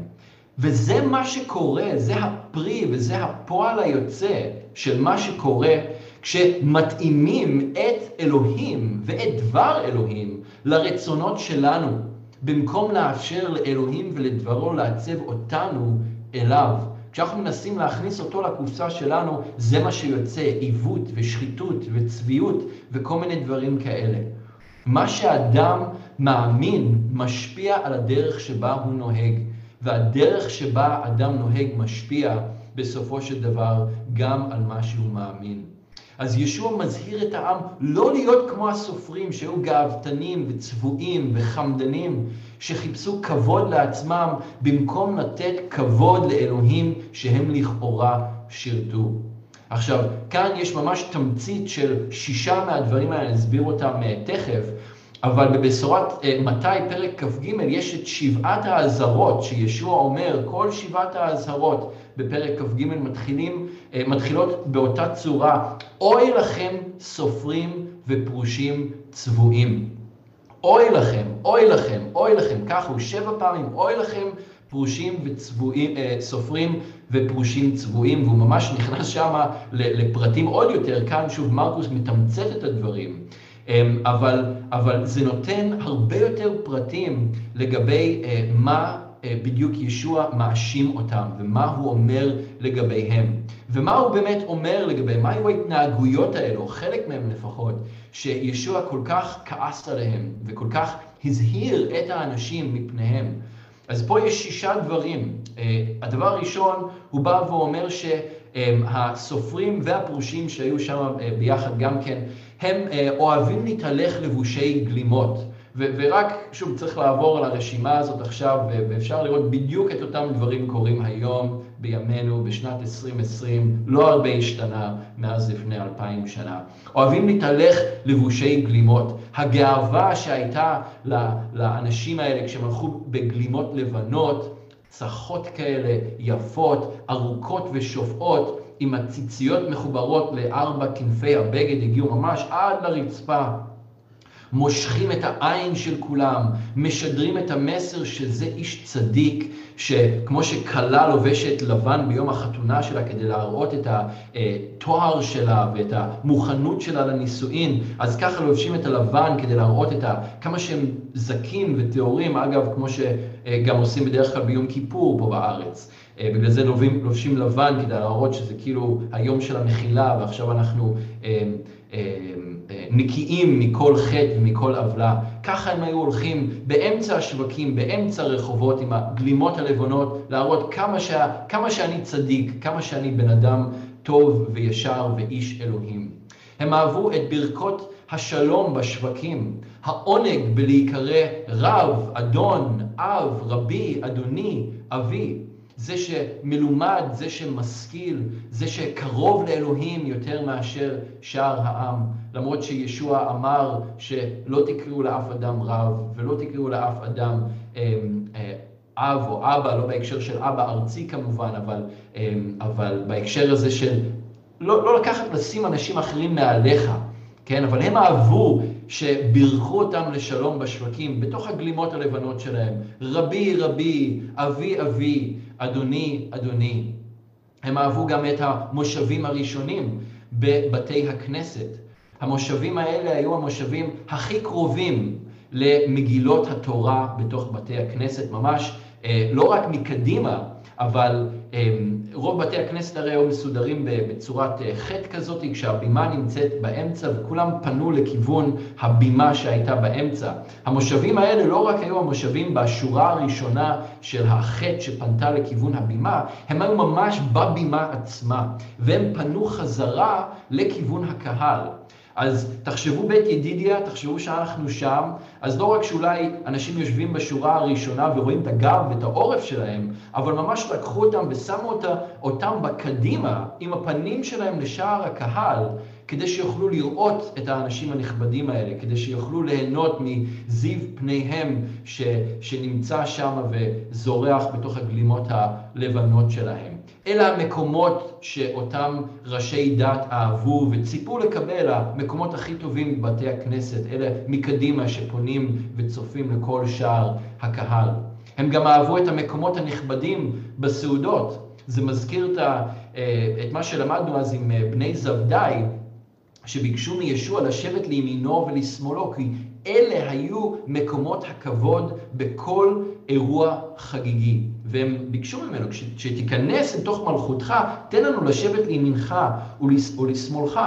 וזה מה שקורה, זה הפרי וזה הפועל היוצא של מה שקורה כשמתאימים את אלוהים ואת דבר אלוהים לרצונות שלנו, במקום לאפשר לאלוהים ולדברו לעצב אותנו אליו. כשאנחנו מנסים להכניס אותו לקופסה שלנו, זה מה שיוצא, עיוות ושחיתות וצביעות וכל מיני דברים כאלה. מה שאדם מאמין משפיע על הדרך שבה הוא נוהג, והדרך שבה אדם נוהג משפיע בסופו של דבר גם על מה שהוא מאמין. אז ישוע מזהיר את העם לא להיות כמו הסופרים שהיו גאוותנים וצבועים וחמדנים, שחיפשו כבוד לעצמם במקום לתת כבוד לאלוהים שהם לכאורה שירתו. עכשיו, כאן יש ממש תמצית של שישה מהדברים האלה, נסביר אותם אה, תכף, אבל בבשורת מתי, פרק כ"ג, יש את שבעת האזהרות שישוע אומר, כל שבעת האזהרות בפרק כ"ג מתחילים, מתחילות באותה צורה, אוי לכם סופרים ופרושים צבועים. אוי לכם, אוי לכם, אוי לכם, ככה הוא שבע פעמים, אוי לכם פרושים וצבועים, סופרים ופרושים צבועים, והוא ממש נכנס שם לפרטים עוד יותר, כאן שוב מרקוס מתמצת את הדברים. אמ, אבל, אבל זה נותן הרבה יותר פרטים לגבי אה, מה אה, בדיוק ישוע מאשים אותם ומה הוא אומר לגביהם. ומה הוא באמת אומר לגביהם, מה היו ההתנהגויות האלו, חלק מהם לפחות, שישוע כל כך כעס עליהם וכל כך הזהיר את האנשים מפניהם. אז פה יש שישה דברים. אה, הדבר הראשון, הוא בא ואומר שהסופרים והפרושים שהיו שם ביחד גם כן, הם אה, אוהבים להתהלך לבושי גלימות. ורק, שוב, צריך לעבור על הרשימה הזאת עכשיו, ואפשר לראות בדיוק את אותם דברים קורים היום, בימינו, בשנת 2020, לא הרבה השתנה מאז לפני אלפיים שנה. אוהבים להתהלך לבושי גלימות. הגאווה שהייתה לאנשים האלה כשהם הלכו בגלימות לבנות, צחות כאלה, יפות, ארוכות ושופעות, עם הציציות מחוברות לארבע כנפי הבגד, הגיעו ממש עד לרצפה. מושכים את העין של כולם, משדרים את המסר שזה איש צדיק, שכמו שכלה לובשת לבן ביום החתונה שלה כדי להראות את התואר שלה ואת המוכנות שלה לנישואין, אז ככה לובשים את הלבן כדי להראות את ה... כמה שהם זכים וטהורים, אגב, כמו שגם עושים בדרך כלל ביום כיפור פה בארץ. בגלל זה לובשים, לובשים לבן כדי להראות שזה כאילו היום של המחילה ועכשיו אנחנו אה, אה, נקיים מכל חטא ומכל עוולה. ככה הם היו הולכים באמצע השווקים, באמצע הרחובות עם הגלימות הלבנות, להראות כמה, שה, כמה שאני צדיק, כמה שאני בן אדם טוב וישר ואיש אלוהים. הם אהבו את ברכות השלום בשווקים, העונג בלהיקרא רב, אדון, אב, רבי, אדוני, אבי. זה שמלומד, זה שמשכיל, זה שקרוב לאלוהים יותר מאשר שאר העם. למרות שישוע אמר שלא תקראו לאף אדם רב ולא תקראו לאף אדם אה, אה, אב או אבא, לא בהקשר של אבא ארצי כמובן, אבל, אה, אבל בהקשר הזה של לא, לא לקחת לשים אנשים אחרים מעליך, כן? אבל הם אהבו שבירכו אותם לשלום בשווקים, בתוך הגלימות הלבנות שלהם. רבי, רבי, אבי, אבי, אדוני, אדוני. הם אהבו גם את המושבים הראשונים בבתי הכנסת. המושבים האלה היו המושבים הכי קרובים למגילות התורה בתוך בתי הכנסת, ממש אה, לא רק מקדימה, אבל אמ, רוב בתי הכנסת הרי היו מסודרים בצורת אה, חטא כזאת, כשהבימה נמצאת באמצע וכולם פנו לכיוון הבימה שהייתה באמצע. המושבים האלה לא רק היו המושבים בשורה הראשונה של החטא שפנתה לכיוון הבימה, הם היו ממש בבימה עצמה, והם פנו חזרה לכיוון הקהל. אז תחשבו בית ידידיה, תחשבו שאנחנו שם, אז לא רק שאולי אנשים יושבים בשורה הראשונה ורואים את הגב ואת העורף שלהם, אבל ממש לקחו אותם ושמו אותם בקדימה, עם הפנים שלהם לשער הקהל, כדי שיוכלו לראות את האנשים הנכבדים האלה, כדי שיוכלו ליהנות מזיו פניהם ש, שנמצא שם וזורח בתוך הגלימות הלבנות שלהם. אלה המקומות שאותם ראשי דת אהבו וציפו לקבל, המקומות הכי טובים בבתי הכנסת, אלה מקדימה שפונים וצופים לכל שער הקהל. הם גם אהבו את המקומות הנכבדים בסעודות. זה מזכיר את, ה, אה, את מה שלמדנו אז עם אה, בני זבדאי, שביקשו מישוע לשבת לימינו ולשמאלו, כי אלה היו מקומות הכבוד בכל אירוע חגיגי. והם ביקשו ממנו, כשתיכנס לתוך מלכותך, תן לנו לשבת לימינך ולשמאלך.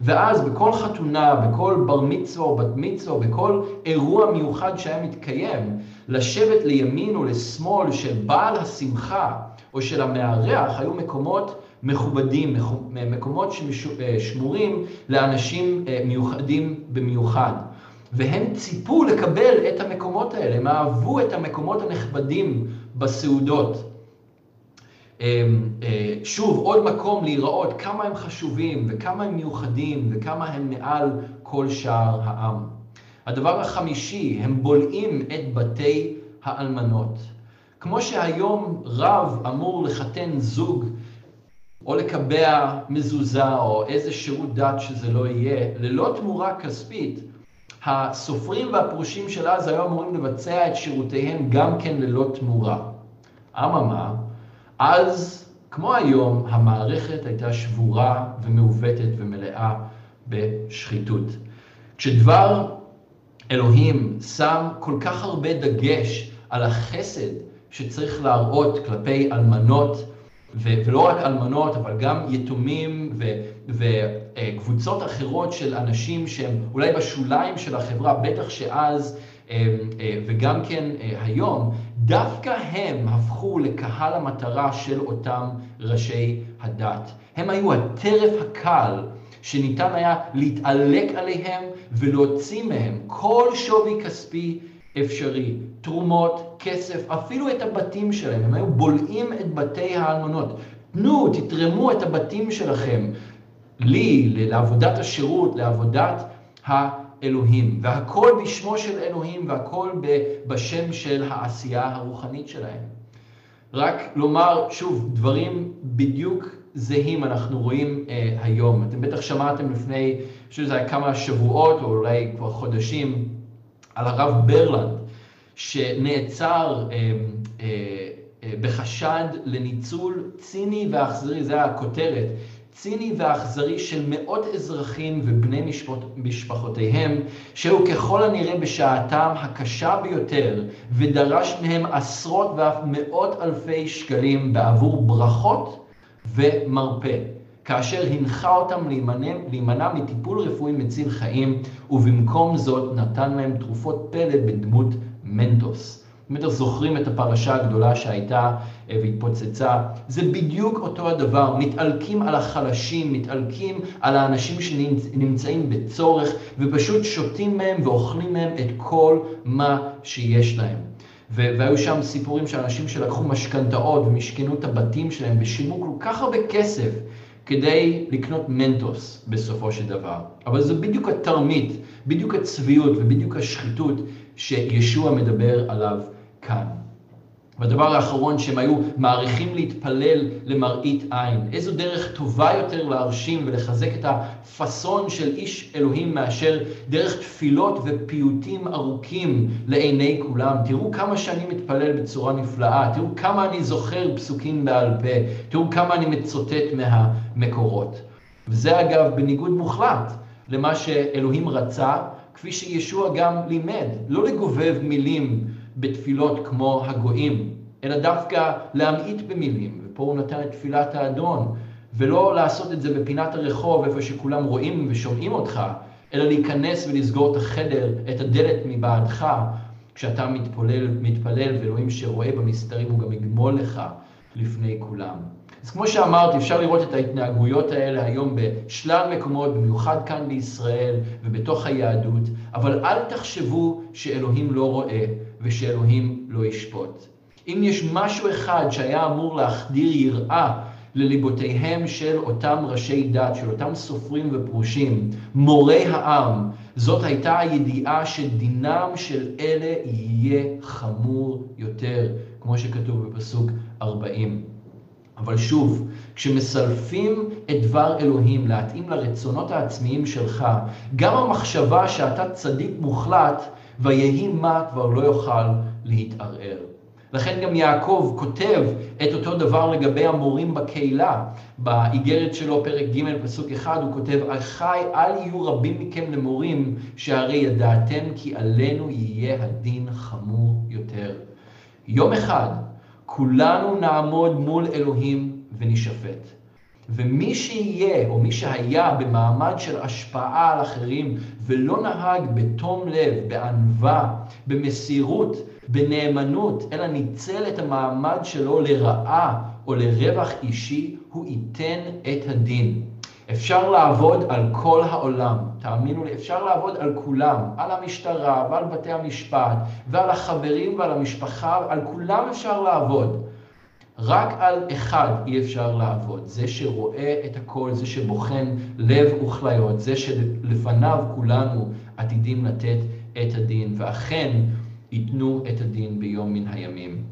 ואז בכל חתונה, בכל בר מצווה או בת מצווה, בכל אירוע מיוחד שהיה מתקיים, לשבת לימין ולשמאל של בעל השמחה או של המארח היו מקומות מכובדים, מקומות ששמורים לאנשים אה, מיוחדים במיוחד. והם ציפו לקבל את המקומות האלה, הם אהבו את המקומות הנכבדים בסעודות. אמ, אה, שוב, עוד מקום להיראות כמה הם חשובים וכמה הם מיוחדים וכמה הם מעל כל שאר העם. הדבר החמישי, הם בולעים את בתי האלמנות. כמו שהיום רב אמור לחתן זוג או לקבע מזוזה או איזה שירות דת שזה לא יהיה, ללא תמורה כספית, הסופרים והפרושים של אז היו אמורים לבצע את שירותיהם גם כן ללא תמורה. אממה, אז, כמו היום, המערכת הייתה שבורה ומעוותת ומלאה בשחיתות. כשדבר אלוהים שם כל כך הרבה דגש על החסד שצריך להראות כלפי אלמנות, ולא רק אלמנות, אבל גם יתומים וקבוצות אחרות של אנשים שהם אולי בשוליים של החברה, בטח שאז אה, אה, וגם כן אה, היום, דווקא הם הפכו לקהל המטרה של אותם ראשי הדת. הם היו הטרף הקל שניתן היה להתעלק עליהם ולהוציא מהם כל שווי כספי אפשרי, תרומות, כסף, אפילו את הבתים שלהם, הם היו בולעים את בתי האלמנות. תנו, תתרמו את הבתים שלכם לי, לעבודת השירות, לעבודת האלוהים. והכל בשמו של אלוהים והכל בשם של העשייה הרוחנית שלהם. רק לומר, שוב, דברים בדיוק זהים אנחנו רואים אה, היום. אתם בטח שמעתם לפני, אני חושב שזה היה כמה שבועות או אולי כבר חודשים, על הרב ברלנד, שנעצר אה, אה, אה, בחשד לניצול ציני ואכזרי, זה הכותרת, ציני ואכזרי של מאות אזרחים ובני משפחות, משפחותיהם, שהוא ככל הנראה בשעתם הקשה ביותר, ודרש מהם עשרות ואף מאות אלפי שקלים בעבור ברכות ומרפא. כאשר הנחה אותם להימנע, להימנע מטיפול רפואי מציל חיים, ובמקום זאת נתן להם תרופות פלא בדמות מנטוס. אם אתם זוכרים את הפרשה הגדולה שהייתה אה, והתפוצצה, זה בדיוק אותו הדבר, מתעלקים על החלשים, מתעלקים על האנשים שנמצאים בצורך, ופשוט שותים מהם ואוכלים מהם את כל מה שיש להם. והיו שם סיפורים של אנשים שלקחו משכנתאות ומשכנו את הבתים שלהם ושילמו כל כך הרבה כסף כדי לקנות מנטוס בסופו של דבר. אבל זה בדיוק התרמית, בדיוק הצביעות ובדיוק השחיתות שישוע מדבר עליו כאן. והדבר האחרון שהם היו מעריכים להתפלל למראית עין. איזו דרך טובה יותר להרשים ולחזק את הפאסון של איש אלוהים מאשר דרך תפילות ופיוטים ארוכים לעיני כולם. תראו כמה שאני מתפלל בצורה נפלאה, תראו כמה אני זוכר פסוקים בעל פה, תראו כמה אני מצוטט מהמקורות. וזה אגב בניגוד מוחלט למה שאלוהים רצה, כפי שישוע גם לימד, לא לגובב מילים בתפילות כמו הגויים, אלא דווקא להמעיט במילים, ופה הוא נתן את תפילת האדון, ולא לעשות את זה בפינת הרחוב, איפה שכולם רואים ושומעים אותך, אלא להיכנס ולסגור את החדר, את הדלת מבעדך, כשאתה מתפלל, מתפלל ואלוהים שרואה במסתרים הוא גם יגמול לך לפני כולם. אז כמו שאמרתי, אפשר לראות את ההתנהגויות האלה היום בשלל מקומות, במיוחד כאן בישראל ובתוך היהדות, אבל אל תחשבו שאלוהים לא רואה ושאלוהים לא ישפוט. אם יש משהו אחד שהיה אמור להחדיר יראה לליבותיהם של אותם ראשי דת, של אותם סופרים ופרושים, מורי העם, זאת הייתה הידיעה שדינם של אלה יהיה חמור יותר, כמו שכתוב בפסוק 40. אבל שוב, כשמסלפים את דבר אלוהים להתאים לרצונות העצמיים שלך, גם המחשבה שאתה צדיק מוחלט, ויהי מה כבר לא יוכל להתערער. לכן גם יעקב כותב את אותו דבר לגבי המורים בקהילה. באיגרת שלו, פרק ג', פסוק אחד, הוא כותב, אחי, אל יהיו רבים מכם למורים, שהרי ידעתם כי עלינו יהיה הדין חמור יותר. יום אחד, כולנו נעמוד מול אלוהים ונשפט. ומי שיהיה, או מי שהיה במעמד של השפעה על אחרים, ולא נהג בתום לב, בענווה, במסירות, בנאמנות, אלא ניצל את המעמד שלו לרעה או לרווח אישי, הוא ייתן את הדין. אפשר לעבוד על כל העולם, תאמינו לי, אפשר לעבוד על כולם, על המשטרה ועל בתי המשפט ועל החברים ועל המשפחה, על כולם אפשר לעבוד. רק על אחד אי אפשר לעבוד, זה שרואה את הכל, זה שבוחן לב וכליות, זה שלפניו כולנו עתידים לתת את הדין, ואכן ייתנו את הדין ביום מן הימים.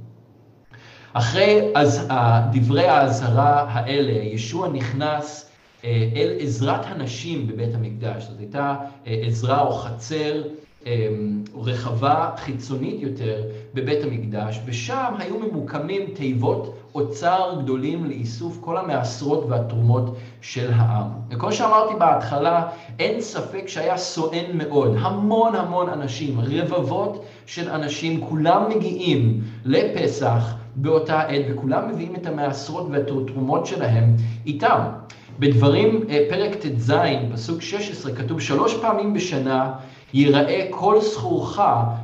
אחרי אז, דברי האזהרה האלה, ישוע נכנס אה, אל עזרת הנשים בבית המקדש. זאת הייתה אה, עזרה או חצר אמ, רחבה חיצונית יותר בבית המקדש, ושם היו ממוקמים תיבות אוצר גדולים לאיסוף כל המעשרות והתרומות של העם. וכמו שאמרתי בהתחלה, אין ספק שהיה סואן מאוד, המון המון אנשים, רבבות של אנשים, כולם מגיעים לפסח באותה עת, וכולם מביאים את המעשרות והתרומות שלהם איתם. בדברים, אה, פרק ט"ז, פסוק 16, כתוב שלוש פעמים בשנה ייראה כל זכורך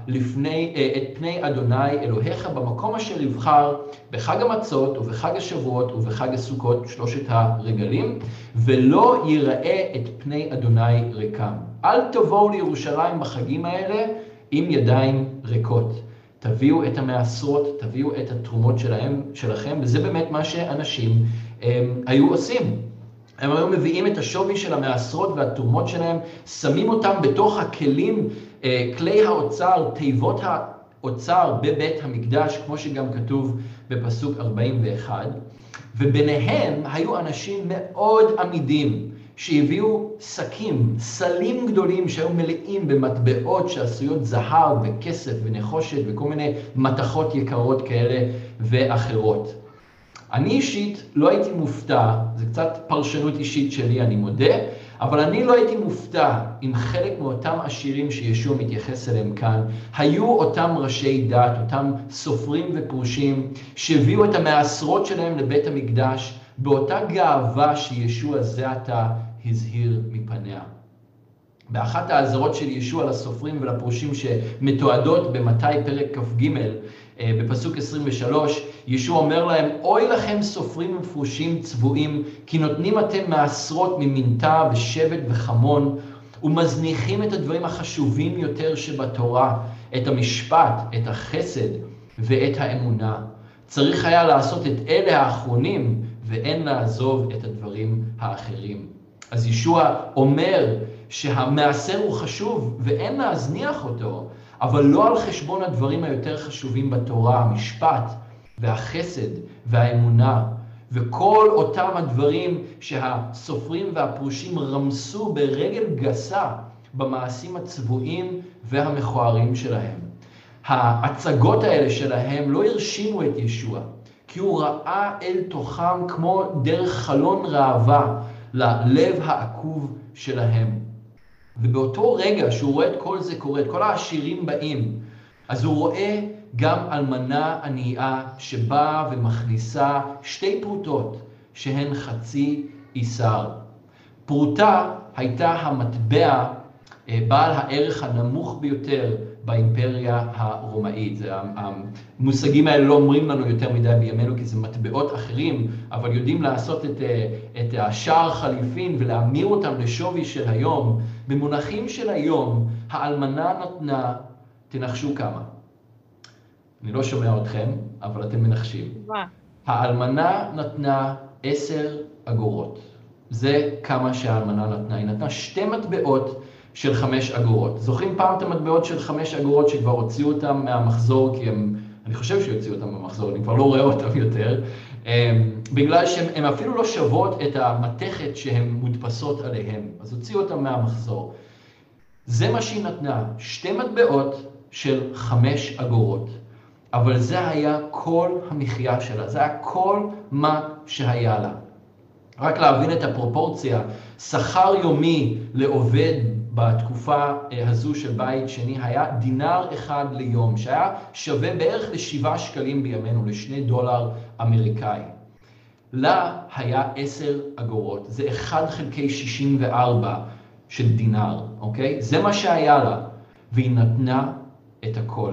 לפני, אה, את פני אדוני אלוהיך במקום אשר יבחר בחג המצות ובחג השבועות ובחג הסוכות, שלושת הרגלים, ולא ייראה את פני אדוני ריקם. אל תבואו לירושלים בחגים האלה עם ידיים ריקות. תביאו את המעשרות, תביאו את התרומות שלהם, שלכם, וזה באמת מה שאנשים הם, אה, היו עושים. הם היו מביאים את השווי של המעשרות והתרומות שלהם, שמים אותם בתוך הכלים, אה, כלי האוצר, תיבות האוצר בבית המקדש, כמו שגם כתוב בפסוק 41, וביניהם היו אנשים מאוד עמידים, שהביאו שקים, סלים גדולים שהיו מלאים במטבעות שעשויות זהב וכסף ונחושת וכל מיני מתכות יקרות כאלה ואחרות. אני אישית לא הייתי מופתע, זה קצת פרשנות אישית שלי, אני מודה, אבל אני לא הייתי מופתע אם חלק מאותם עשירים שישוע מתייחס אליהם כאן, היו אותם ראשי דת, אותם סופרים ופרושים, שהביאו את המעשרות שלהם לבית המקדש, באותה גאווה שישוע זה עתה הזהיר מפניה. באחת האזהרות של ישוע לסופרים ולפרושים שמתועדות במתי פרק כ"ג, בפסוק 23, ישוע אומר להם, אוי לכם סופרים ופרושים צבועים, כי נותנים אתם מעשרות ממינתה ושבט וחמון, ומזניחים את הדברים החשובים יותר שבתורה, את המשפט, את החסד ואת האמונה. צריך היה לעשות את אלה האחרונים, ואין לעזוב את הדברים האחרים. אז ישוע אומר שהמעשר הוא חשוב ואין להזניח אותו, אבל לא על חשבון הדברים היותר חשובים בתורה, המשפט והחסד והאמונה, וכל אותם הדברים שהסופרים והפרושים רמסו ברגל גסה במעשים הצבועים והמכוערים שלהם. ההצגות האלה שלהם לא הרשימו את ישוע, כי הוא ראה אל תוכם כמו דרך חלון ראווה ללב העקוב שלהם. ובאותו רגע שהוא רואה את כל זה קורה, את כל העשירים באים, אז הוא רואה גם אלמנה ענייה שבאה ומכניסה שתי פרוטות שהן חצי איסר. פרוטה הייתה המטבע אה, בעל הערך הנמוך ביותר באימפריה הרומאית. המושגים האלה לא אומרים לנו יותר מדי בימינו כי זה מטבעות אחרים, אבל יודעים לעשות את, אה, את השער חליפין ולהמיר אותם לשווי של היום. במונחים של היום, האלמנה נתנה, תנחשו כמה. אני לא שומע אתכם, אבל אתם מנחשים. מה? האלמנה נתנה עשר אגורות. זה כמה שהאלמנה נתנה. היא נתנה שתי מטבעות של חמש אגורות. זוכרים פעם את המטבעות של חמש אגורות שכבר הוציאו אותם מהמחזור, כי הם, אני חושב שהוציאו אותם מהמחזור, אני כבר לא רואה אותם יותר, בגלל שהן אפילו לא שוות את המתכת שהן מודפסות עליהן, אז הוציאו אותם מהמחזור. זה מה שהיא נתנה, שתי מטבעות של חמש אגורות. אבל זה היה כל המחיה שלה, זה היה כל מה שהיה לה. רק להבין את הפרופורציה, שכר יומי לעובד בתקופה אה, הזו של בית שני היה דינר אחד ליום, שהיה שווה בערך לשבעה שקלים בימינו, לשני דולר אמריקאי. לה היה עשר אגורות, זה אחד חלקי שישים וארבע של דינר, אוקיי? זה מה שהיה לה, והיא נתנה את הכל.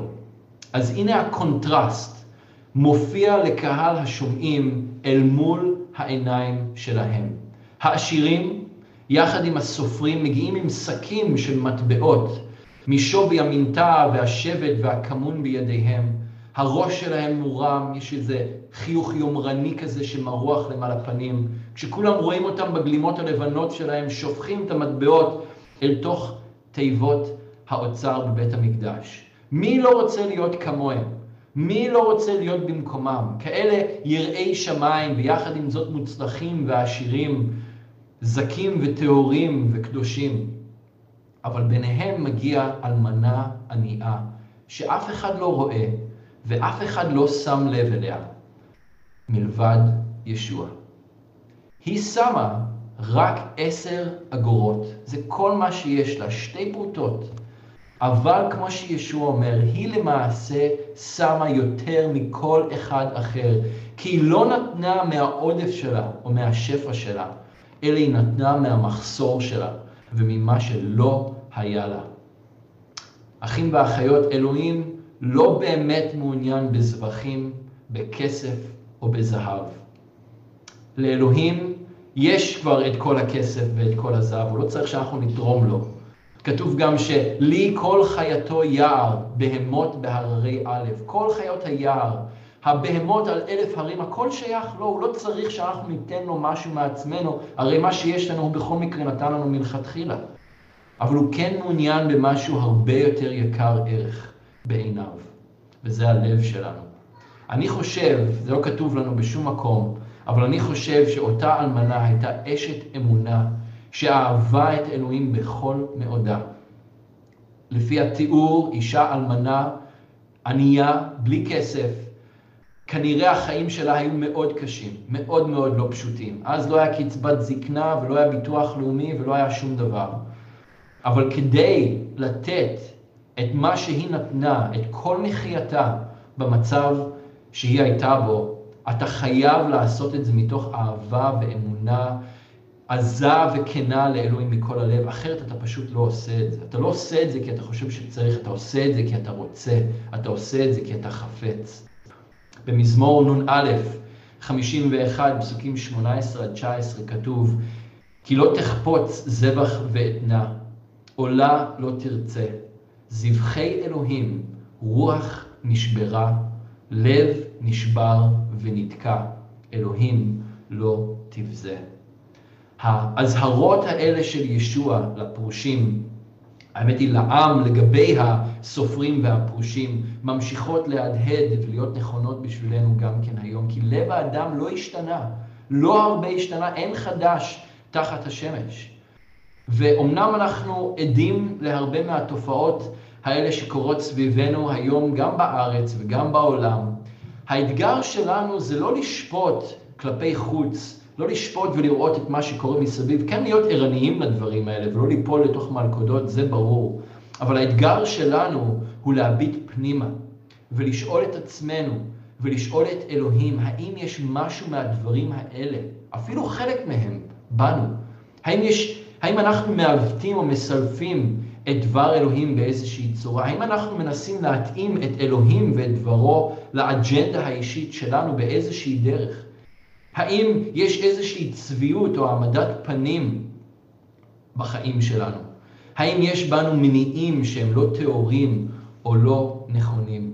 אז הנה הקונטרסט מופיע לקהל השומעים אל מול העיניים שלהם. העשירים יחד עם הסופרים, מגיעים עם שקים של מטבעות, מעשרי המינטה והשבת והכמון בידיהם. הראש שלהם מורם, יש איזה חיוך יומרני כזה שמרוח להם על הפנים. כשכולם רואים אותם בגלימות הלבנות שלהם, שופכים את המטבעות אל תוך תיבות האוצר בבית המקדש. מי לא רוצה להיות כמוהם? מי לא רוצה להיות במקומם? כאלה יראי שמיים ויחד עם זאת מוצלחים ועשירים, זכים וטהורים וקדושים. אבל ביניהם מגיע אלמנה ענייה, שאף אחד לא רואה ואף אחד לא שם לב אליה, מלבד ישוע. היא שמה רק עשר אגורות, זה כל מה שיש לה, שתי פרוטות. אבל כמו שישוע אומר, היא למעשה שמה יותר מכל אחד אחר, כי היא לא נתנה מהעודף שלה או מהשפע שלה, אלא היא נתנה מהמחסור שלה וממה שלא היה לה. אחים ואחיות, אלוהים לא באמת מעוניין בזבחים, בכסף או בזהב. לאלוהים יש כבר את כל הכסף ואת כל הזהב, הוא לא צריך שאנחנו נתרום לו. כתוב גם שלי כל חייתו יער, בהמות בהררי א', כל חיות היער, הבהמות על אלף הרים, הכל שייך לו, הוא לא צריך שאנחנו ניתן לו משהו מעצמנו, הרי מה שיש לנו הוא בכל מקרה נתן לנו מלכתחילה. אבל הוא כן מעוניין במשהו הרבה יותר יקר ערך בעיניו, וזה הלב שלנו. אני חושב, זה לא כתוב לנו בשום מקום, אבל אני חושב שאותה אלמנה הייתה אשת אמונה שאהבה את אלוהים בכל מאודה. לפי התיאור, אישה אלמנה, ענייה, בלי כסף, כנראה החיים שלה היו מאוד קשים, מאוד מאוד לא פשוטים. אז לא היה קצבת זקנה ולא היה ביטוח לאומי ולא היה שום דבר. אבל כדי לתת את מה שהיא נתנה, את כל מחייתה במצב שהיא הייתה בו, אתה חייב לעשות את זה מתוך אהבה ואמונה עזה וכנה לאלוהים מכל הלב, אחרת אתה פשוט לא עושה את זה. אתה לא עושה את זה כי אתה חושב שצריך, אתה עושה את זה כי אתה רוצה, אתה עושה את זה כי אתה חפץ. במזמור נ"א, 51, פסוקים 18 עד 19, כתוב, כי לא תחפוץ זבח ואתנה, עולה לא תרצה, זבחי אלוהים, רוח נשברה, לב נשבר ונתקע, אלוהים לא תבזה. האזהרות האלה של ישוע לפרושים, האמת היא לעם לגבי הסופרים והפרושים, ממשיכות להדהד ולהיות נכונות בשבילנו גם כן היום, כי לב האדם לא השתנה, לא הרבה השתנה, אין חדש תחת השמש. ואומנם אנחנו עדים להרבה מהתופעות האלה שקורות סביבנו היום, גם בארץ וגם בעולם. האתגר שלנו זה לא לשפוט כלפי חוץ, לא לשפוט ולראות את מה שקורה מסביב, כן להיות ערניים לדברים האלה ולא ליפול לתוך מלכודות, זה ברור. אבל האתגר שלנו הוא להביט פנימה ולשאול את עצמנו ולשאול את אלוהים, האם יש משהו מהדברים האלה, אפילו חלק מהם, בנו? האם, יש, האם אנחנו מעוותים או מסלפים את דבר אלוהים באיזושהי צורה? האם אנחנו מנסים להתאים את אלוהים ואת דברו לאג'נדה האישית שלנו באיזושהי דרך? האם יש איזושהי צביעות או העמדת פנים בחיים שלנו? האם יש בנו מניעים שהם לא טהורים או לא נכונים?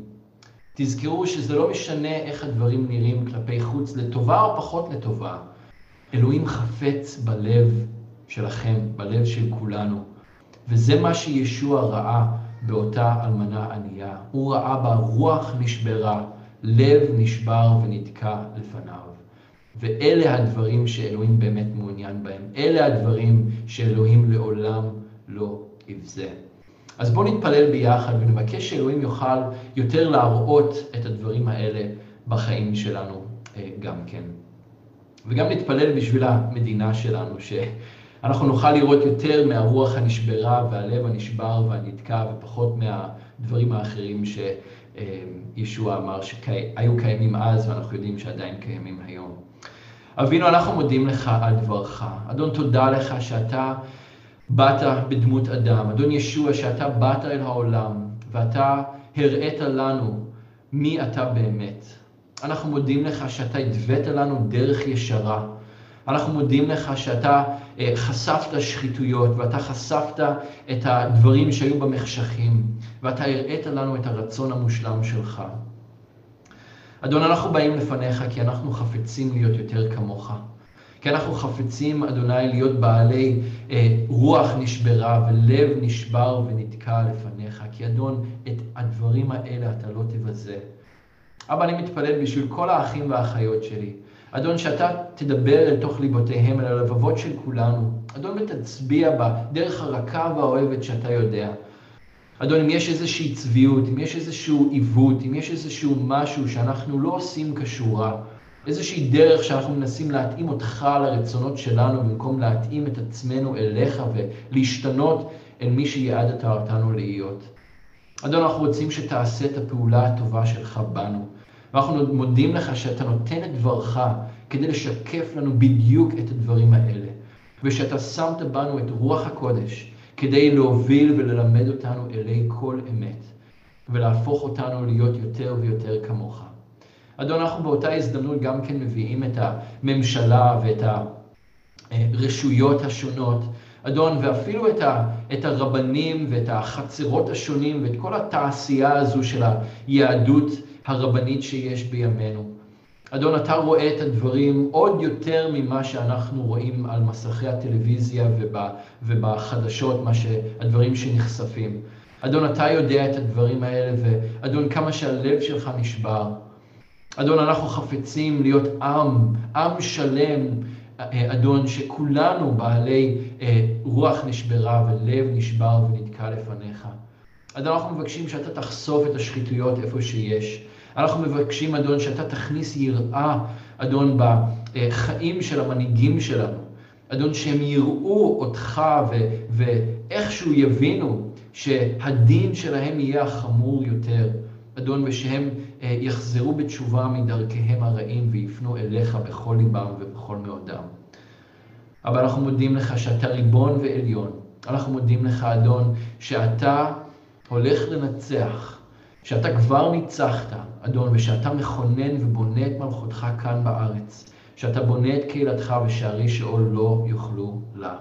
תזכרו שזה לא משנה איך הדברים נראים כלפי חוץ, לטובה או פחות לטובה. אלוהים חפץ בלב שלכם, בלב של כולנו. וזה מה שישוע ראה באותה אלמנה ענייה. הוא ראה בה רוח נשברה, לב נשבר ונתקע לפניו. ואלה הדברים שאלוהים באמת מעוניין בהם. אלה הדברים שאלוהים לעולם לא יבזה. אז בואו נתפלל ביחד ונבקש שאלוהים יוכל יותר להראות את הדברים האלה בחיים שלנו אה, גם כן. וגם נתפלל בשביל המדינה שלנו, שאנחנו נוכל לראות יותר מהרוח הנשברה והלב הנשבר והנתקע ופחות מהדברים האחרים שישוע אמר שהיו קיימים אז ואנחנו יודעים שעדיין קיימים היום. אבינו, אנחנו מודים לך על דברך. אדון, תודה לך שאתה באת בדמות אדם. אדון ישוע, שאתה באת אל העולם ואתה הראית לנו מי אתה באמת. אנחנו מודים לך שאתה הדבאת לנו דרך ישרה. אנחנו מודים לך שאתה אה, חשפת שחיתויות ואתה חשפת את הדברים שהיו במחשכים ואתה הראית לנו את הרצון המושלם שלך. אדון, אנחנו באים לפניך כי אנחנו חפצים להיות יותר כמוך. כי אנחנו חפצים, אדוני, להיות בעלי אה, רוח נשברה ולב נשבר ונתקע לפניך, כי אדון, את הדברים האלה אתה לא תבזה. אבא, אני מתפלל בשביל כל האחים והאחיות שלי. אדון, שאתה תדבר אל תוך ליבותיהם, אל הלבבות של כולנו. אדון, ותצביע בדרך הרכה והאוהבת שאתה יודע. אדון, אם יש איזושהי צביעות, אם יש איזשהו עיוות, אם יש איזשהו משהו שאנחנו לא עושים כשורה, איזושהי דרך שאנחנו מנסים להתאים אותך לרצונות שלנו במקום להתאים את עצמנו אליך ולהשתנות אל מי שיעדת אותנו להיות. אדון, אנחנו רוצים שתעשה את הפעולה הטובה שלך בנו. ואנחנו מודים לך שאתה נותן את דברך כדי לשקף לנו בדיוק את הדברים האלה. ושאתה שמת בנו את רוח הקודש כדי להוביל וללמד אותנו אלי כל אמת, ולהפוך אותנו להיות יותר ויותר כמוך. אדון, אנחנו באותה הזדמנות גם כן מביאים את הממשלה ואת הרשויות השונות, אדון, ואפילו את, ה, את הרבנים ואת החצרות השונים ואת כל התעשייה הזו של היהדות הרבנית שיש בימינו. אדון, אתה רואה את הדברים עוד יותר ממה שאנחנו רואים על מסכי הטלוויזיה ובחדשות, מה שהדברים שנחשפים. אדון, אתה יודע את הדברים האלה, ואדון, כמה שהלב שלך נשבר. אדון, אנחנו חפצים להיות עם, עם שלם, אדון, שכולנו בעלי אה, רוח נשברה ולב נשבר ונתקע לפניך. אדון, אנחנו מבקשים שאתה תחשוף את השחיתויות איפה שיש. אנחנו מבקשים, אדון, שאתה תכניס יראה, אדון, בחיים של המנהיגים שלנו. אדון, שהם יראו אותך ו- ואיכשהו יבינו שהדין שלהם יהיה החמור יותר. אדון, ושהם אה, יחזרו בתשובה מדרכיהם הרעים ויפנו אליך בכל ליבם ובכל מאודם. אבל אנחנו מודים לך שאתה ריבון ועליון. אנחנו מודים לך, אדון, שאתה הולך לנצח, שאתה כבר ניצחת, אדון, ושאתה מכונן ובונה את מלכותך כאן בארץ, שאתה בונה את קהילתך ושערי שאול לא יוכלו לה.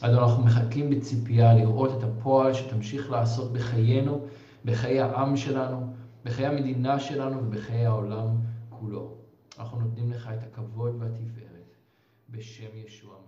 אדון, אנחנו מחכים בציפייה לראות את הפועל שתמשיך לעשות בחיינו, בחיי העם שלנו, בחיי המדינה שלנו ובחיי העולם כולו. אנחנו נותנים לך את הכבוד והתפארת בשם ישוע.